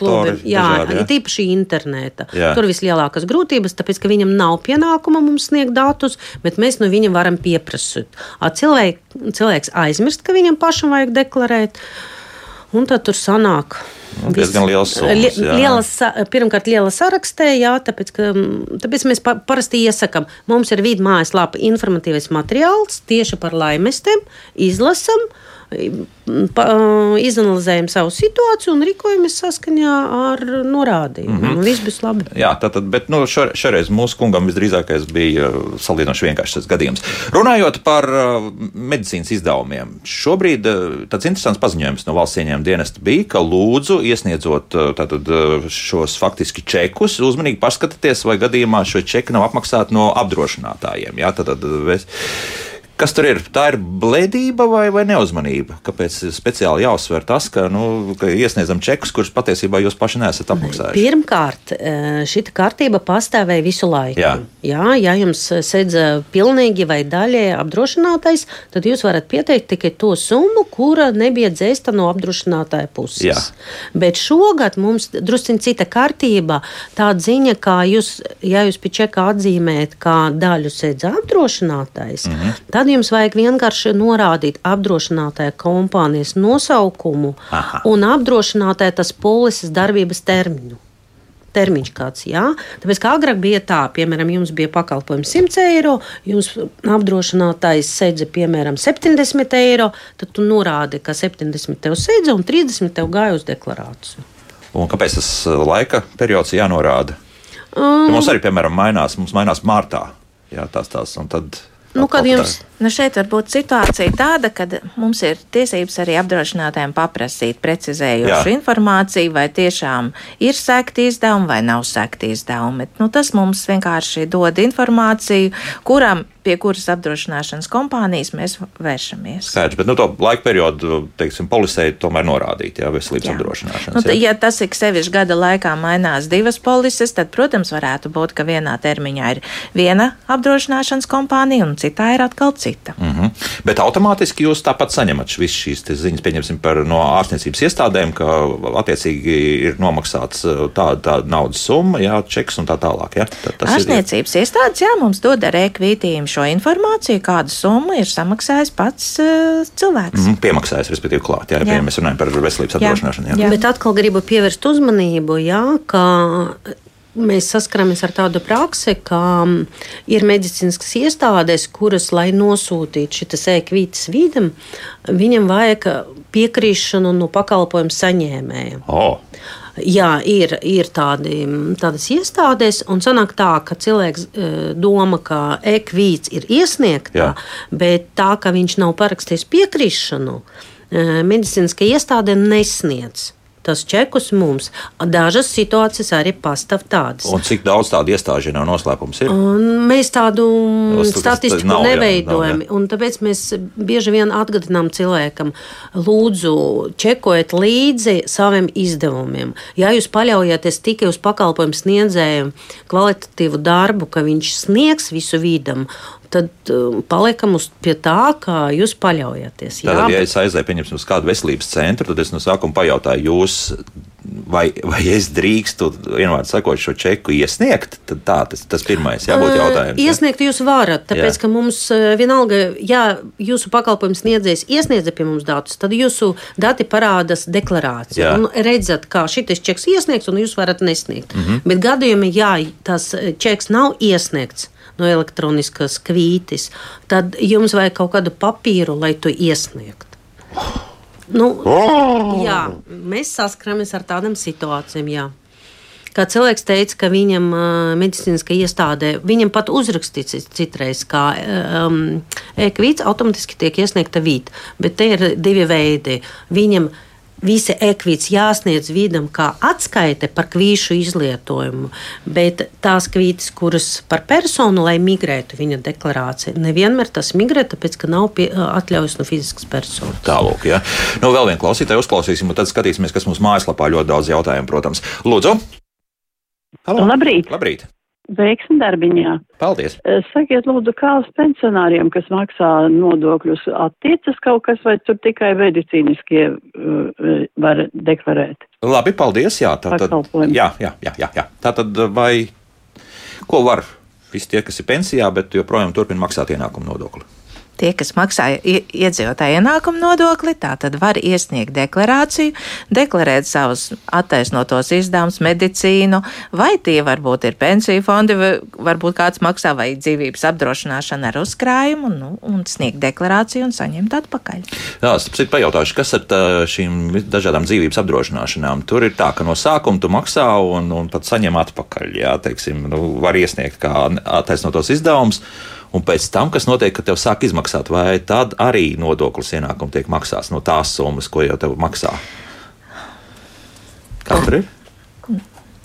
klubi. Jā, dažādi, ja? tīpaši interneta. Jā. Tur vislielākās grūtības, tāpēc, ka viņam nav pienākuma mums sniegt datus, bet mēs no viņa varam pieprasīt. Cilvēk, cilvēks aizmirst, ka viņam pašam vajag deklarēt, un tad tur sanāk. Nu, diezgan liels summas. Li, lielas, pirmkārt, liela sarakstē, jā, tāpēc, ka, tāpēc mēs pa, parasti iesakām, mums ir vidu mājaslapa informatīvais materiāls tieši par laimestiem, izlasam, uh, pa, izanalizējam savu situāciju un rīkojamies saskaņā ar norādījumiem. Mm -hmm. Viss būs labi. Jā, tātad, bet nu, šo, šoreiz mūsu kungam visdrīzākais bija salīdzinoši vienkāršs gadījums. Runājot par medicīnas izdevumiem, šobrīd tāds interesants paziņojums no valsts ieņēmuma dienesta bija, ka lūdzu iesniedzot tātad, šos faktiski čekus, uzmanīgi paskatieties, vai gadījumā šo čeku nav apmaksāti no apdrošinātājiem. Jā, tātad, Kas tur ir? Tā ir blēdība vai, vai neuzmanība? Kāpēc speciāli jāuzsver tas, ka, nu, ka iesniedzam čekus, kurus patiesībā jūs paši neesat apmaksājuši? Pirmkārt, eh, šī kārtība pastāvēja visu laiku. Jā. Jā, ja jums sedz pilnīgi vai daļēji apdrošinātais, tad jūs varat pieteikt tikai to summu, kura nebija dzēsta no apdrošinātāja puses. Jā. Bet šogad mums drusciņ cita kārtība. Tāda ziņa, ka jūs, ja jūs pie čeka atzīmējat, kā daļu sedz apdrošinātais, mm -hmm. tad jums vajag vienkārši norādīt apdrošinātāja kompānijas nosaukumu Aha. un apdrošinātāja tas polises darbības termiņu. Termiņš kāds, jā. Tāpēc, kā agrāk bija tā, piemēram, jums bija pakalpojums 100 eiro, jums apdrošinātājs sedza, piemēram, 70 eiro, tad tu norādi, ka 70 tev sedza un 30 tev gāja uz deklarāciju. Un kāpēc tas laika periods ir jānorāda? Um, Ja mums arī, piemēram, mainās, mums mainās martā. Jā, tās tās, un tad. Nu, kad jums- tā- Nu šeit var būt situācija tāda, ka mums ir tiesības arī apdrošinātājiem paprasīt precizējošu Jā. informāciju, vai tiešām ir sekti izdevumi vai nav sekti izdevumi. Nu, tas mums vienkārši dod informāciju, kuram, pie kuras apdrošināšanas kompānijas mēs vēršamies. Skaidrs, bet nu, to laika periodu, teiksim, polisēji tomēr norādīt, jā, veselības Jā. apdrošināšanas. Nu, jā. ja tas ik sevišķi gada laikā mainās divas polises, tad, protams, varētu būt, ka vienā termiņā ir viena apdrošināšanas kompānija un citā ir atkal cita. Mm -hmm. Bet automātiski jūs tāpat saņemat visas šīs ziņas, pieņemsim, par, no ārstniecības iestādēm, ka attiecīgi ir nomaksāts uh, tāda, tāda naudas summa, jā, čeks un tā tālāk. Jā. Tā, tas ir- Ārstniecības iestādes jā, mums dod ar e-kvītījumu šo informāciju, kādu summu ir samaksājis pats uh, cilvēks. Mhm, Piemaksājas, respektīvi, klāt. Jā, jā. Piemēram, mēs runājam par veselības Jā. apdrošināšanu. Jā. Jā. Bet atkal gribu pievērst uzmanību, jā, ka mēs saskaramies ar tādu praksi, ka mm, ir medicīniskas iestādes, kuras, lai nosūtītu šīs e-kvītas vidam, viņam vajag piekrišanu no pakalpojumu saņēmēja. Oh, Jā, ir, ir tādi, tādas iestādes, un sanāk tā, ka cilvēks e, domā, ka e-kvīts ir iesniegta, Jā. bet tā, ka viņš nav parakstījis piekrišanu, e, medicīniskā iestāde nesniedz. Tas čekus mums. Dažas situācijas arī pastāv tādas. un cik daudz tādu iestāžu nav noslēpums? Ir? Un mēs tādu Tas- tas- statistiku nav, jā, neveidojam. nav, jā. un tāpēc mēs bieži vien atgādinām cilvēkam, lūdzu, čekojiet līdzi saviem izdevumiem. Ja jūs paļaujaties tikai uz pakalpojumu sniedzēju kvalitatīvu darbu, ka viņš sniegs visu vidam, tad um, paliekam uz pie tā, kā jūs paļaujaties. Jā, Tātad, ja es aizēju pieņemsim, uz kādu veselības centru, tad es no sākuma pajautāju, jūs, vai, vai es drīkstu, vienmēr sakot, šo čeku iesniegt? Tad tā, tas, tas pirmais jābūt Ē, jautājums. ja? Iesniegt jūs varat, tāpēc Jā. ka mums vienalga, ja jūsu pakalpojums sniedzējs iesniedza pie mums datus, tad jūsu dati parādās deklarācijā. Redzat, kā šis čeks iesniegts, un jūs varat nesniegt. Mm. -hmm. Bet gadījumā, ja tas čeks nav iesniegts. No elektroniskas kvītis, tad jums vajag kaut kādu papīru, lai to iesniegtu. Nu, jā, mēs saskaramies ar tādām situācijām. Jā. Kā cilvēks teica, ka viņam medicīniskā iestādē, viņam pat uzrakstīts citreiz, ka um, e-kvīts automātiski tiek iesniegta vīta, bet te ir divi veidi. Viņam visi e-kvīts jāsniedz vidam kā atskaite par kvīšu izlietojumu, bet tās kvītas, kuras par personu, lai migrētu viņa deklarācija, nevienmēr tas migrē, tāpēc, ka nav pie, atļaujas no fiziskas personas. Tālāk, ja. Nu, vēl vienu klausītāju uzklausīsim, un tad skatīsimies, kas mums mājaslapā ļoti daudz jautājumu, protams. Lūdzu! Halo. Labrīt! Labrīt! Veiksmi darbiņā! Paldies! Eh, Sakiet, lūdzu, kā uz pensionāriem, kas maksā nodokļus, attiecas kaut kas, vai tur tikai medicīniskie uh, var deklarēt? Labi, paldies. Jā, tā tad. Jā, jā, jā, jā, jā. Tā tad vai ko var visi tie, kas ir pensijā, bet joprojām turpina maksāt ienākumu nodokli? Tie, kas maksā i- iedzīvotāju ienākumu nodokli, tā tad var iesniegt deklarāciju, deklarēt savus attaisnotos izdevumus, medicīnu, vai tie varbūt ir pensiju fondi, varbūt kāds maksā vai dzīvības apdrošināšana ar uzkrājumu, nu, un sniegt deklarāciju un saņemt atpakaļ. Jā, es pajautāšu, kas ar tā, šīm dažādām dzīvības apdrošināšanām? Tur ir tā, ka no sākuma tu maksā un, un pat saņem atpakaļ. Jā, teiksim, nu, var iesniegt kā attaisnotos izdevumus. Un pēc tam, kas notiek, kad tev sāk izmaksāt, vai tad arī nodoklis ienākums tiek maksāts no tās summas, ko jau tev maksā? Tur ir?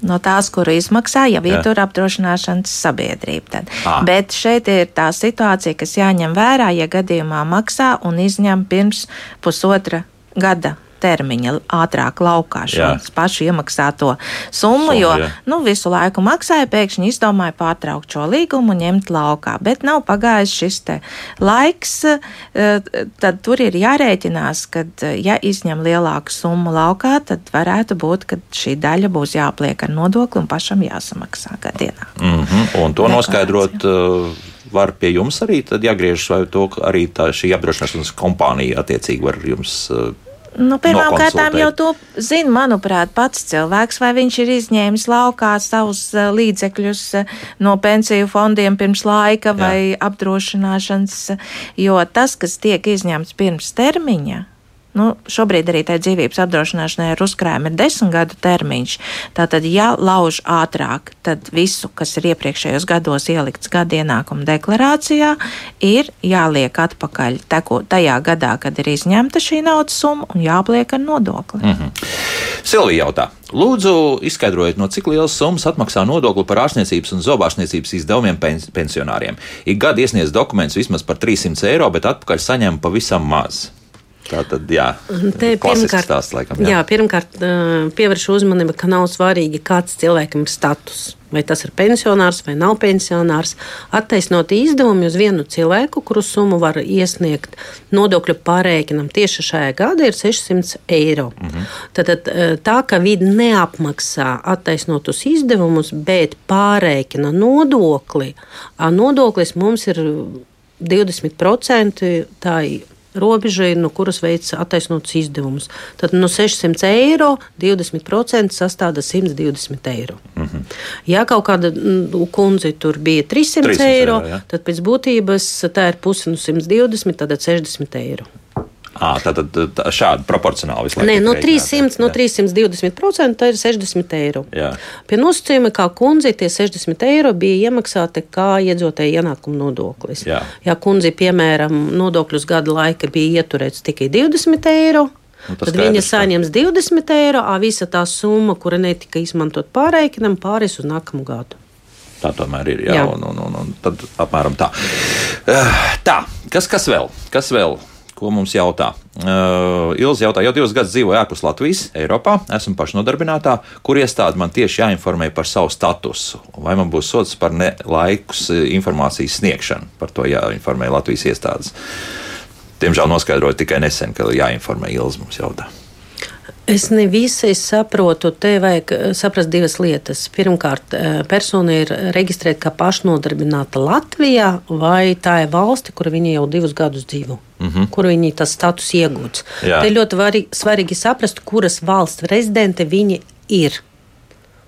no tās, kuru izmaksā jau ir Jā. tur apdrošināšanas sabiedrība. Tad. Ā. Bet šeit ir tā situācija, kas jāņem vērā, ja gadījumā maksā un izņem pirms pusotra gada. Termiņa ātrāk laukāšanas, pašu iemaksāto summu, Summu, jo jā. nu, visu laiku maksāja, pēkšņi izdomāja pārtraukt šo līgumu un ņemt laukā. Bet nav pagājis šis laiks, eh, tad tur ir jārēķinās, ka, ja izņem lielāku summu laukā, tad varētu būt, ka šī daļa būs jāpliek ar nodokli un pašam jāsamaksā gadienā. Mm -hmm. Un to Deklarācija. noskaidrot. Uh, Var pie jums arī jāgriežas, vai to arī tā, šī apdrošināšanas kompānija attiecīgi var jums Nu, Pirmkārt, jau to zina, manuprāt, pats cilvēks, vai viņš ir izņēmis laukā savus eh, līdzekļus eh, no pensiju fondiem pirms laika vai apdrošināšanas, jo tas, kas tiek izņemts pirms termiņa. Nu, šobrīd arī tā dzīvības apdrošināšanai ar uzkrājumu ir desmit gadu termiņš. Tātad, ja lauž ātrāk, tad visu, kas ir iepriekšējos gados ielikts gada ienākuma deklarācijā, ir jāliek atpakaļ teko, tajā gadā, kad ir izņemta šī naudas summa un jāpliek ar nodokli. Mm. Silvija jautā, lūdzu, izskaidrojiet, no cik lielas summas atmaksā nodokli par ārstniecības un zobārstniecības izdevumiem pens pensionāriem. Ik gadu iesniedz dokumentus vismaz par 300 eiro, bet atpakaļ saņem pavisam maz. Tā tad, jā, Te klasisks pirmkārt, stāsts, laikam. jā. Jā, pirmkārt pievēršu uzmanību, ka nav svarīgi, kāds cilvēkam ir status. Vai tas ir pensionārs vai nav pensionārs. Attaisnot izdevumu uz vienu cilvēku, kuru summu var iesniegt nodokļu pārreikinam tieši šajā gadā, ir 600 eiro. Mm -hmm. Tad tā, ka vidi neapmaksā attaisnotus izdevumus, bet pārreikina nodokli, nodoklis mums ir 20% tā ir robeža, ir, no kuras veids attaisnotus izdevumus. Tad no 600 eiro 20% sastāv 120 eiro. Mm -hmm. Ja kaut kāda mm, kundze tur bija 300, 300 300 eiro, eiro, jā. tad pēc būtības tā ir pusi no 120, tad 60 eiro. À, tā tā, šādi proporcionāli laiku. Nē, no rēķināts, 300, no jā. 320% tā ir 60 eiro. Jā. Pie nosacījuma, kā kundze, tie 60 eiro bija iemaksāti kā iedzīvotāja ienākuma nodoklis. Jā. Ja kundze, piemēram, nodokļus gada laika bija ieturēts tikai 20 eiro. Nu, Tad viņa skaidrs, ka- saņems 20 eiro, a visa tā summa, kura netika izmantot pārreikinam, pāris uz nākamu gadu. Tā tomēr ir. Jā, Jā. Un, un, un, un tad apmēram tā. Tā, kas, kas vēl? Kas vēl? Ko mums jautā? Uh, Ilzi jautā, jau divus gadus dzīvoju ārpus Latvijas, Eiropā, esmu pašnodarbinātā, kur iestāde man tieši jāinformē par savu statusu. Vai man būs sots par nelaikus eh, informācijas sniegšanu? Par to jāinformē Latvijas iestādes. Diemžēl noskaidroju tikai nesen, ka jāinformē Ilzi mums jautā. Es ne visai saprotu, te vajag eh, saprast divas lietas. Pirmkārt, eh, persona ir reģistrēta kā pašnodarbināta Latvijā, vai tā ir valsti, kur viņa jau divus gadus dzīvo, mm -hmm. kur viņa tas status iegūts. Jā. Te ļoti vari, svarīgi saprast, kuras valsts rezidente viņa ir.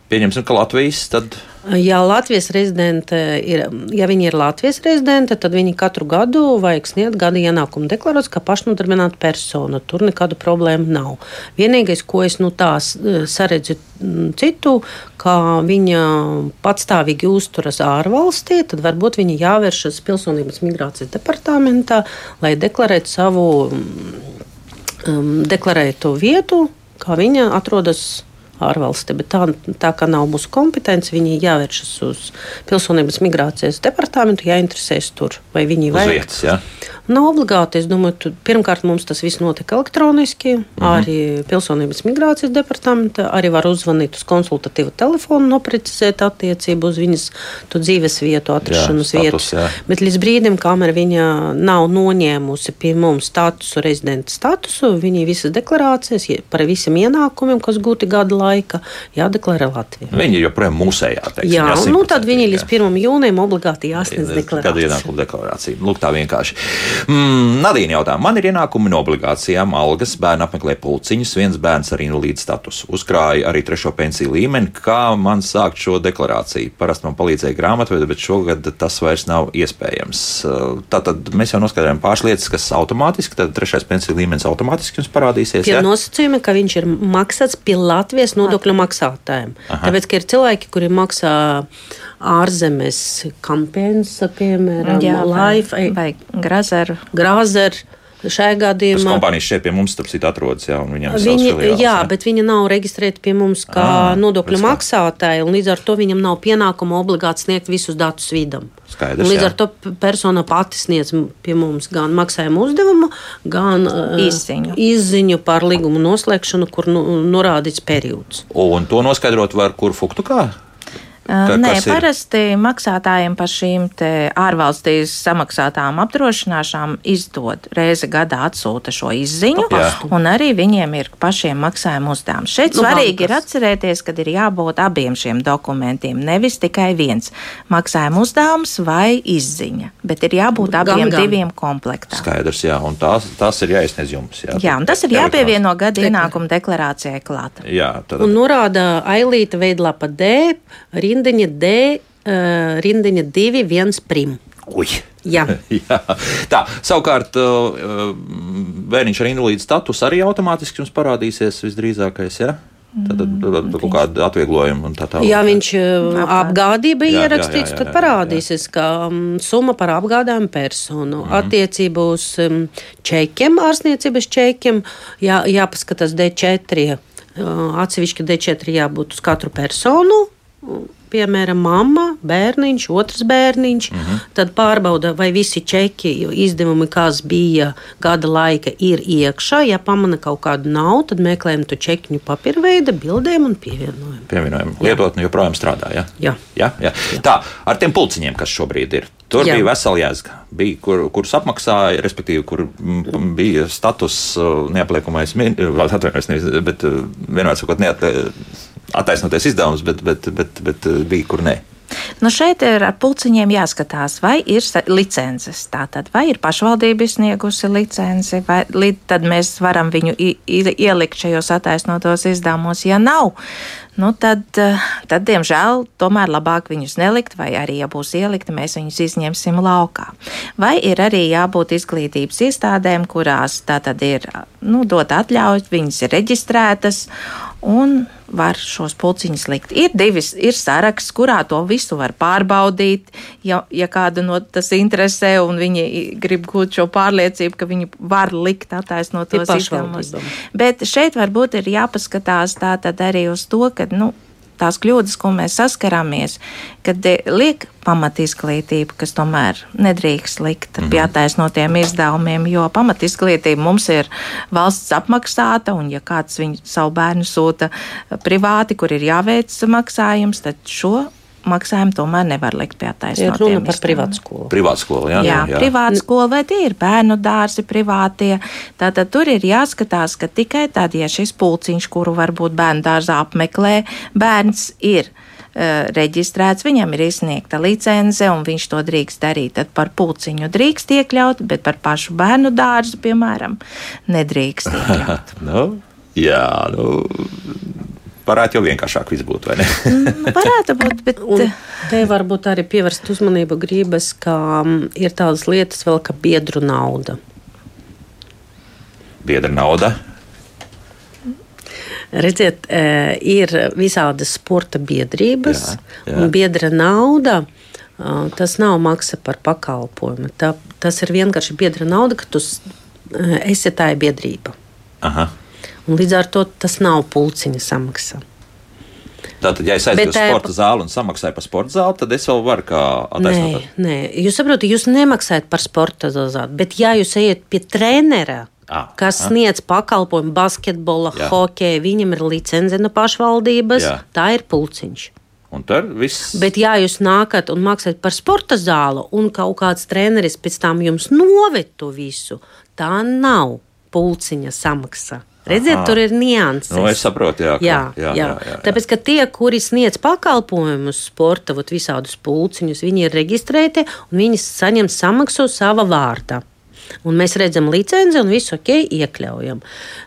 Pieņemsim, ka Latvijas tad. Ja Latvijas rezidente ir, ja viņi ir Latvijas rezidente, tad viņi katru gadu vajag sniegt gada ienākumu deklarāciju kā pašnodarbināta persona. Tur nekādu problēmu nav. Vienīgais, ko es nu eh, saredzu mm, citu, ka viņa patstāvīgi uzturas ārvalstī, tad varbūt viņa jāvēršas pilsonības migrācijas departamentā, lai deklarētu savu um, deklarētu vietu, kā viņa atrodas ārvalsti. Bet tā, tā kā nav mūsu kompetence, viņi jāvēršas uz pilsonības migrācijas departamentu, jāinteresēs tur, vai viņi Uz vajag. vietas, jā. Nav obligāti. Es domāju, tu, pirmkārt, mums tas viss notika elektroniski. -hmm. Arī pilsonības migrācijas departamenta arī var uzvanīt uz konsultatīvu telefonu, noprecizēt attiecību uz viņas dzīves vietu, atrašanās status, vietu. Bet līdz brīdim, kamēr viņa nav noņēmusi pie mums statusu, rezidenta statusu, viņa visas deklarācijas ja- par visiem ienākumiem, kas gūti gada laika, jādeklarē Latvijā. Viņi joprojām mūsējā. Teiksim, Jā, jā, nu tad viņi līdz jā. 1. jūnijam obligāti jāsniedz Gada deklarācija. ienākuma deklarācija. Lūk, tā vienkārši. Mm, Nadīna jautā, man ir ienākumi no obligācijām, algas, bērni apmeklē pulciņus, viens bērns ar invalīdu statusu. Uzkrāja arī trešo pensiju līmeni. Kā man sākt šo deklarāciju? Parasti man palīdzēja grāmatvede, bet šogad tas vairs nav iespējams. Tātad mēs jau noskaidrojam pāris lietas, kas automātiski, tad trešais pensiju līmenis automātiski jums parādīsies. Pie ja? nosacījuma, ka viņš ir maksāts pie Latvijas nodokļu maksātājiem. Aha. Tāpēc, ka ir cilvēki, kuri maksā ārzemes kampensa, piemēram, Jā, vai, Life, vai grazeru. Grāzer. Šajā Tas gadījumā kompānijas šeit pie mums, citu, atrodas, jā, Viņi, filiāls, jā, bet viņi nav reģistrēti pie mums kā Ā, nodokļu kā. maksātāji, un līdz ar to viņam nav pienākuma obligāti sniegt visus datus vidam. Skaidrs, Un līdz jā. ar to persona pati sniedz pie mums gan maksājumu uzdevumu, gan uh, Izziņu. izziņu par līgumu noslēgšanu, kur nu, norādīts periods. Un to noskaidrot var kur fuktukā? Ka- Nē, kas ir? parasti maksātājiem par šīm ārvalstīs samaksātām apdrošināšanām izdod reizi gadā atsūta šo izziņu, pastu. un arī viņiem ir pašiem maksājuma uzdevums. Šeit Nu, svarīgi ir atcerēties, ka ir jābūt abiem šiem dokumentiem, nevis tikai viens maksājuma uzdevums vai izziņa, bet ir jābūt Gan, abiem gan. diviem komplektā. Skaidrs, jā, un tās, tās ir jāizsniedz jums. Jā, Jā, un tas ir jāpievieno gada ienākuma deklarācijai klāt. Jā, tad, Un norāda ailīta veidlapa D, rindiņa D, uh, rindiņa 2, 1 prim. Ui. Jā. (laughs) Jā. Tā, savukārt, uh, bērniņš ar invalīdu statusu arī automātiski jums parādīsies visdrīzākais. Ja? Tad, tad, tad, tad kaut kāda atvieglojuma un tā tālāk. Ja viņš uh, apgādība Jā, jā, ierakstīts, jā, jā, tad jā, parādīsies, ka um, summa par apgādājumu personu Mhm. attiecībā uz um, čekiem, ārstniecības čekiem, jā, jāpaskatās D4. Uh, atsevišķi D4 jābūt uz katru personu. Piemēram, mamma, bērniņš, otrs bērniņš. Mm Mhm. -hmm. Tad pārbauda, vai visi čeki, izdevumi, kas bija gada laika, ir iekšā. Ja pamana kaut kādu nav, tad meklējam to čekiņu papīra veida, bildēm un pievienojam. Pievienojumi. Lietotne joprojām strādā. Ja? Jā. Jā, jā. Tā, ar tiem pulciņiem, kas šobrīd ir. Tur Jā. jā. bija vesela jēga. Bija, kur, kurus apmaksāja, respektīvi, kur bija status uh, neapliekamais, (laughs) atvainojos, bet uh, vienmēr sakot, neat- attaisnoties izdevums, bet, bet, bet, bet uh, bija, kur nē. Nu šeit ir ar pulciņiem jāskatās, vai ir licences. Tātad, vai ir pašvaldība izsniegusi licenci, vai tad mēs varam viņu ielikt šajos attaisnotos izdevumos. Ja nav, nu tad, eh, tad, diemžēl, tomēr labāk viņus nelikt, vai arī, ja būs ielikti, mēs viņus izņemsim laukā. Vai ir arī jābūt izglītības iestādēm, kurās tātad ir nu, dot atļauju, viņas ir reģistrētas un var šos pulciņus likt. Ir divi, ir saraksts, kurā to visu var pārbaudīt. Ja, ja kādu no tas interesē un viņi grib gūt šo pārliecību, ka viņi var likt attaisnot tos izdevumus. Bet šeit varbūt ir jāpaskatās tā tad arī uz to, ka, nu, tās kļūdas, ko mēs saskaramies, kad eh, liek pamatizglītību, kas tomēr nedrīkst likt pie attaisnotiem izdevumiem, jo pamatizglītība mums ir valsts apmaksāta, un ja kāds viņu savu bērnu sūta privāti, kur ir jāveic maksājums, tad šo maksājumu tomēr nevar likt pie Ir attaisnotiem runa par izdevumiem. privātu skolu. Privāta skola, jā, Jā, jā. privāta skola vai tie ir bērnu dārzi, privātie. Tātad tur ir jāskatās, ka tikai tad, ja šis pulciņš, kuru varbūt bērnu dārzā apmeklē, bērns ir uh, reģistrēts, viņam ir izsniegta licence un viņš to drīkst darīt. Tad par pulciņu drīkst iekļaut, bet par pašu bērnu dārzu, piemēram, nedrīkst (laughs) iekļaut. nu, jā, nu, varētu jau vienkāršāk viss būt, vai ne? Varētu būt, bet. Un te varbūt arī pievērst uzmanību gribas, ka mm, ir tādas lietas vēl, kā biedru nauda. Biedra nauda. Redziet, e, ir visādas sporta biedrības, Jā, jā. un biedra nauda. e, Tas nav maksa par pakalpojumu. Tā, tas ir vienkārši biedra nauda, ka tu esi tā biedrība. Aha. Līdz ar to tas nav pulciņa samaksa. Tātad, ja es aizēju uz eh, sporta zāli un samaksāju par sporta zāli, tad es vēl varu kā Nē, attaisnot. nē, jūs saprotat, jūs nemaksājat par sporta zāli, bet ja jūs ejat pie trenera, Ah, kas ah. sniedz pakalpojumu basketbola, Jā. hokeja, viņam ir licence no pašvaldības, Jā. tā ir pulciņš. Viss. Bet, ja jūs nākat un maksājat par sporta zāli, un kaut kāds treneris pēc tam jums noved to visu, tā nav pulciņa samaksa. Redziet, Aha. tur ir nianses. Nu, es saprotu, jā, ka- jā, jā, jā, jā, jā. Tāpēc, ka tie, kuri sniedz pakalpojumus, sporta, vot visādus pulciņus, viņi ir reģistrēti un viņi saņem samaksu sava vārdā. Un mēs redzam licenci un visu ok, iekļaujam.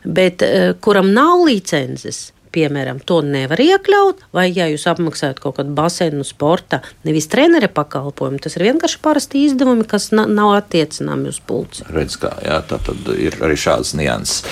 Bet, eh, kuram nav licences, piemēram, to nevar iekļaut, vai ja jūs apmaksājat kaut kādu baseinu sporta, nevis trenera pakalpojumu, tas ir vienkārši parasti izdevumi, kas na nav attiecināmi uz pulci. Redz, kā, jā, tā tad ir arī šādas nianses.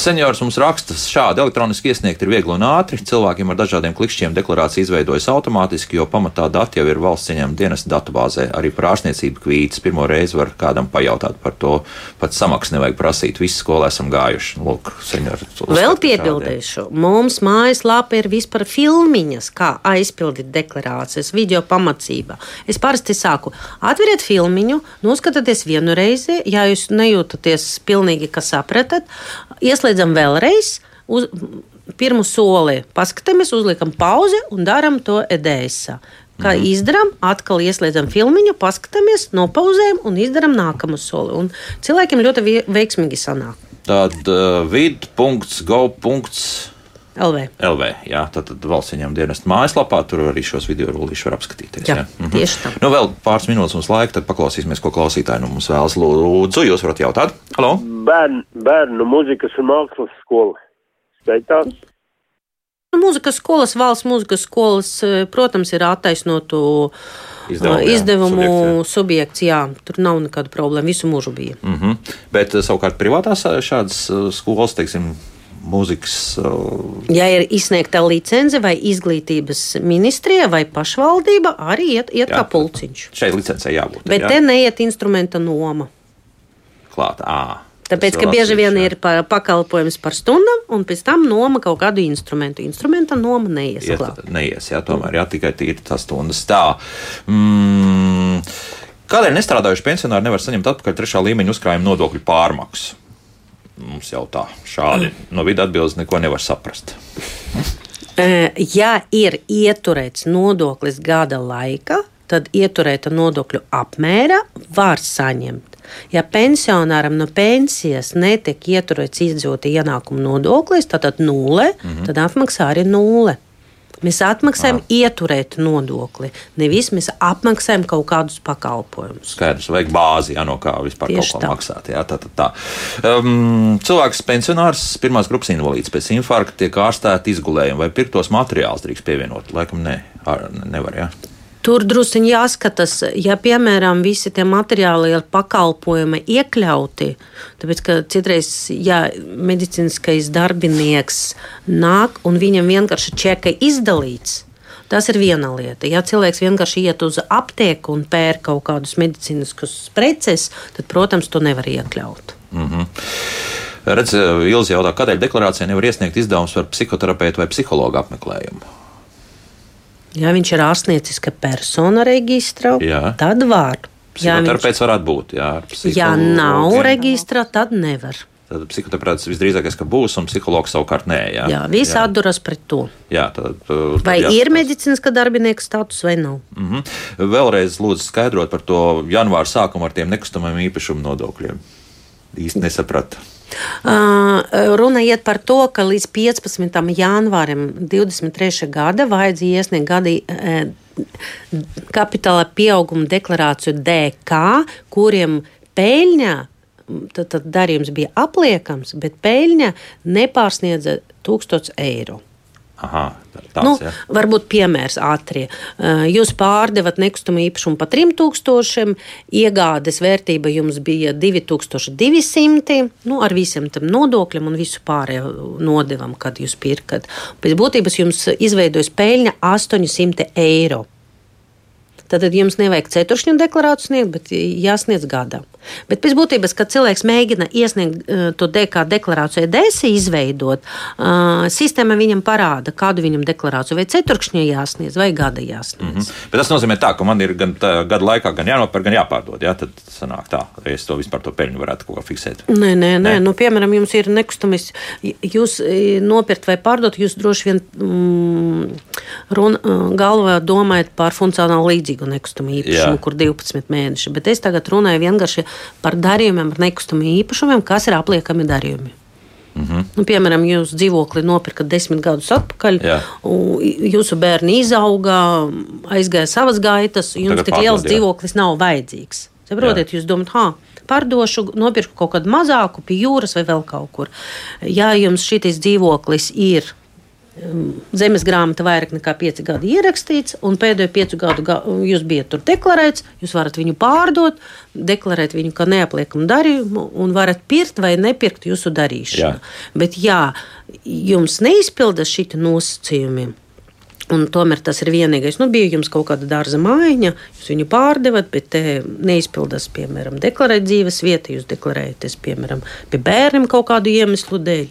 Seniors mums raksta, šādi elektroniski iesniegt ir viegli un ātri. Cilvēkiem ar dažādiem klikšķiem deklarācija izveidojas automātiski, jo pamatā dati jau ir valsts ieņēmuma dienas datubāzē. Arī par ārstniecību kvītas pirmo reizi var kādam pajautāt par to. Pat samaksu nevajag prasīt. Visi skolā esam gājuši. Lūk, seniori, Vēl piebildīšu, mums mājaslapā ir vispār filmiņas, kā aizpildīt deklarācijas, video pamācība. Es parasti saku, atveriet filmiņu, noskatieties vienu reizi, ja jūs nejūtaties pilnīgi, ka sapratat, ieslēdzam vēlreiz. Uz, pirmo soli paskatāmies, uzliekam pauzi un darām to EDS. Kā mm -hmm. izdarām, atkal ieslēdzam filmiņu, paskatāmies, nopauzējam un izdarām nākamo soli. Un cilvēkiem ļoti veiksmīgi sanāk. Tad uh, vid.go. LV. LV jā, tad, tad valsts ieņem dienestu mājaslapā, tur arī šos video rullīšus var apskatīties. Jā, jā. Mhm. tieši tā. Nu, vēl pāris minūtes mums laika, tad paklausīsimies, ko klausītāji nu mums vēlas. Lūdzu, jūs varat jautāt? Halo? Bērnu, bērnu muzikas un mākslas skola. Skaitās? Mūzikas skolas, valsts mūzikas skolas, protams, ir attaisnotu Izdevumu, jā, izdevumu subjekts, subjekts. Jā, tur nav nekāda problēma. Visu mūžu bija. Mm -hmm. Bet savukārt privātās šādas skolas, teiksim, mūzikas. Ja ir izsniegta licence vai izglītības ministrija vai pašvaldība, arī iet, iet jā, kā pulciņš. Šeit licencē jābūt. Bet jā. te neiet instrumenta noma. Klāt, à. Tāpēc, ka bieži vien ir pa, pakalpojums par stundām, un pēc tam noma kaut kādu instrumentu. Instrumenta noma neies. Iet, neies, jā, tomēr jā, tikai tīri tās stundas. Tā. Mm, kādēļ nestrādājuši pensionāri nevar saņemt atpakaļ trešā līmeņa uzkrājuma nodokļu pārmaksu? Mums jau tā šādi no vidas atbildes neko nevar saprast. (laughs) Ja ir ieturēts nodoklis gada laikā, tad ieturēta nodokļu apmēra var saņemt. Ja pensionāram no pensijas netiek ieturēts izdzīvota ienākuma nodoklis, tad nulle, mm -hmm. tad apmaksā arī nulle. Mēs atmaksājam ah. ieturēt nodokli. Nevis mēs apmaksājam kaut kādus pakalpojumus. Skaidrs, vajag bāzi, jā, no kā vispār Tieši kaut ko tā. maksāt. Jā, tā, tā, tā. Um, cilvēks, pensionārs, pirmās grupas invalīds pēc infarkta tiek ārstēts izgulējumi vai pirktos materiālus drīkst pievienot. Laikam ne, Ar, nevar. Jā. Tur druskuļi jāskatās, ja piemēram visi tie materiāli ir pakalpojumi iekļauti. Tāpēc, ka citreiz, ja medicīniskais darbinieks nāk un viņam vienkārši čeka izdalīts, tas ir viena lieta. Ja cilvēks vienkārši iet uz aptieku un pērk kaut kādus medicīniskus preces, tad, protams, to nevar iekļaut. Mm -hmm. Redz, Ilzi jautā, kādēļ deklarācijā nevar iesniegt izdevumus par psihoterapeitu vai psihologu apmeklējumu? Ja viņš ir ārstnieciska persona reģistrā, jā. tad var. Jā, viņš... varētu būt. Jā, ja nav reģistrā, tad nevar. Tad psihoterapeits visdrīzākais, ka būs, un psihologs savukārt nē. Jā, jā visi jā. atduras pret to. Jā, tad, tad vai jāskatās. ir medicīniska darbinieka status vai nav? Mm -hmm. Vēlreiz lūdzu skaidrot par to janvāra sākumu ar tiem nekustamajiem īpašumu nodokļiem. Īsti nesapratu. Runa iet par to, ka līdz 15. janvārim 23. gada vajadzēja iesniegt gadi kapitāla pieauguma deklarāciju DK, kuriem peļņā, tad, tad darījums bija apliekams, bet peļņa nepārsniedza 1000 eiro. Aha, tāds, nu, ja. varbūt piemērs ātrie. Jūs pārdevat nekustamo īpašumu par 3000, iegādes vērtība jums bija 2200, nu, ar visiem tam nodokļiem un visu pārējo nodevam, kad jūs pirkat. Pēc būtības jums izveidojas peļņa 800 eiro. Tad jums nevajag ceturkšņu deklarāciju sniegt, bet jāsniedz gadā. Bet pēc būtības, kad cilvēks mēģina iesniegt uh, to DK deklarāciju, DSI izveidot, uh, sistēma viņam parāda, kādu viņam deklarāciju vai ceturkšņa jāsniedz vai gada jāsniedz. Mm -hmm. Bet tas nozīmē, tā, ka man ir gan tā, gada laikā gan jānopērk, gan jāpārdod. Jā, tad sanāk tā, ka es to vispār to peļņu varētu kaut kā fiksēt. Nē, nē, nē. nē. Nu, piemēram, jums ir nekustamis, jūs nopirkt vai pārdot, jūs droši vien mm, runa, galvā domājat par funkcionāli līdzīgu nekustamu īpašumu, Jā. kur 12 mēneši. Bet es tagad runāju vienkārši par darījumiem ar nekustamiem īpašumiem, kas ir apliekami darījumi. Mm -hmm. nu, piemēram, jūs dzīvokli nopirkat desmit gadus atpakaļ, jā. jūsu bērni izauga, aizgāja savas gaitas, jums tik liels jā. dzīvoklis nav vajadzīgs. Saprotiet, jūs domājat, ha, pārdošu, nopirku kaut kādu mazāku pie jūras vai vēl kaut kur. Ja jums šis dzīvoklis ir zemes grāmata vairāk nekā pieci gadi ierakstīts, un pēdējo piecu gadu ga jūs bijat tur deklarēts, jūs varat viņu pārdot, deklarēt viņu kā neapliekamu darījumu, un varat pirkt vai nepirkt jūsu darīšanu. Jā. Bet, ja jums neizpildas šī nosacījumi, Un tomēr tas ir vienīgais. Nu, bija jums kaut kāda dārza mājiņa, jūs viņu pārdevat, bet te neizpildās, piemēram, deklarēt dzīves vietu, jūs deklarējaties, piemēram, pie bērniem kaut kādu iemeslu dēļ.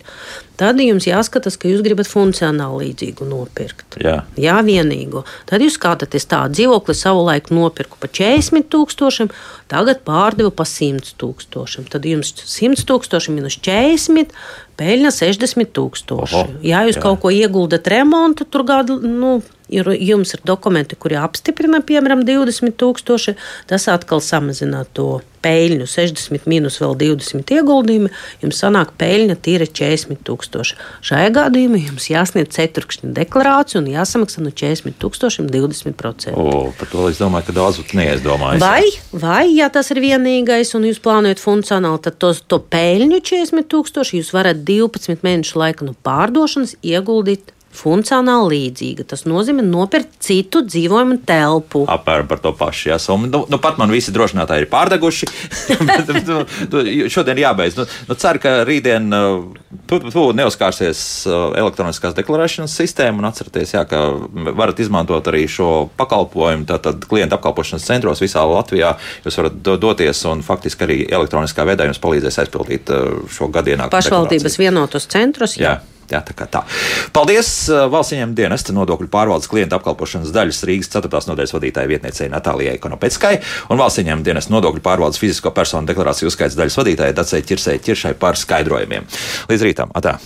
Tad jums jāskatās, ka jūs gribat funkcionāli līdzīgu nopirkt. Jā, Jā vienīgo. Tad jūs skatāties tādu dzīvokli, savulaik nopirku par 40 tūkstošiem, tagad pārdevu par 100 tūkstošiem. Tad jums 100 tūkstoši minus 40 peļņa 60 tūkstoši. Oho, ja jūs jā. kaut ko ieguldat remontu, tur gadu, nu, ir, jums ir dokumenti, kuri apstiprina, piemēram, 20 tūkstoši, tas atkal samazina to peļņu. 60 minus vēl 20 ieguldījumi, jums sanāk peļņa tīra 40 tūkstoši. Šajā gadījumā jums jāsniedz ceturkšņa deklarācija un jāsamaksā no 40 tūkstošiem 20%. o, par to es domāju, ka daudz būtu neiedomājies. Vai, vai, ja tas ir vienīgais, un jūs plānojat funkcionāli, tad tos, to peļņu 40 tūkstoši jūs varat 12 mēnešu laika no pārdošanas ieguldīt funkcionāli līdzīga. Tas nozīmē nopirkt citu dzīvojumu telpu. Apmēram par to pašu jāsumma. Nu, nu, pat man visi drošinātāji ir pārdeguši. (laughs) bet, nu, šodien jābeidz. Nu, nu, ceru, ka rītdien uh, tu, tu neuzkārsies uh, elektroniskās deklarēšanas sistēma un atcerieties, jā, ka varat izmantot arī šo pakalpojumu. Tātad klienta apkalpošanas centros visā Latvijā jūs varat do- doties un faktiski arī elektroniskā veidā jums palīdzēs aizpildīt uh, šo gadienāku Pašvaldības vienotos centros. Jā. Jā, tā kā tā. Paldies valsts ieņēmuma dienesta nodokļu pārvaldes klienta apkalpošanas daļas Rīgas 4. nodaļas vadītāja vietniecei Natālijai Konopeckai un valsts ieņēmuma dienesta nodokļu pārvaldes fizisko personu deklarāciju uzskaits daļas vadītājai Dacei Čirsai Čiršai par skaidrojumiem. Līdz rītam! Atā.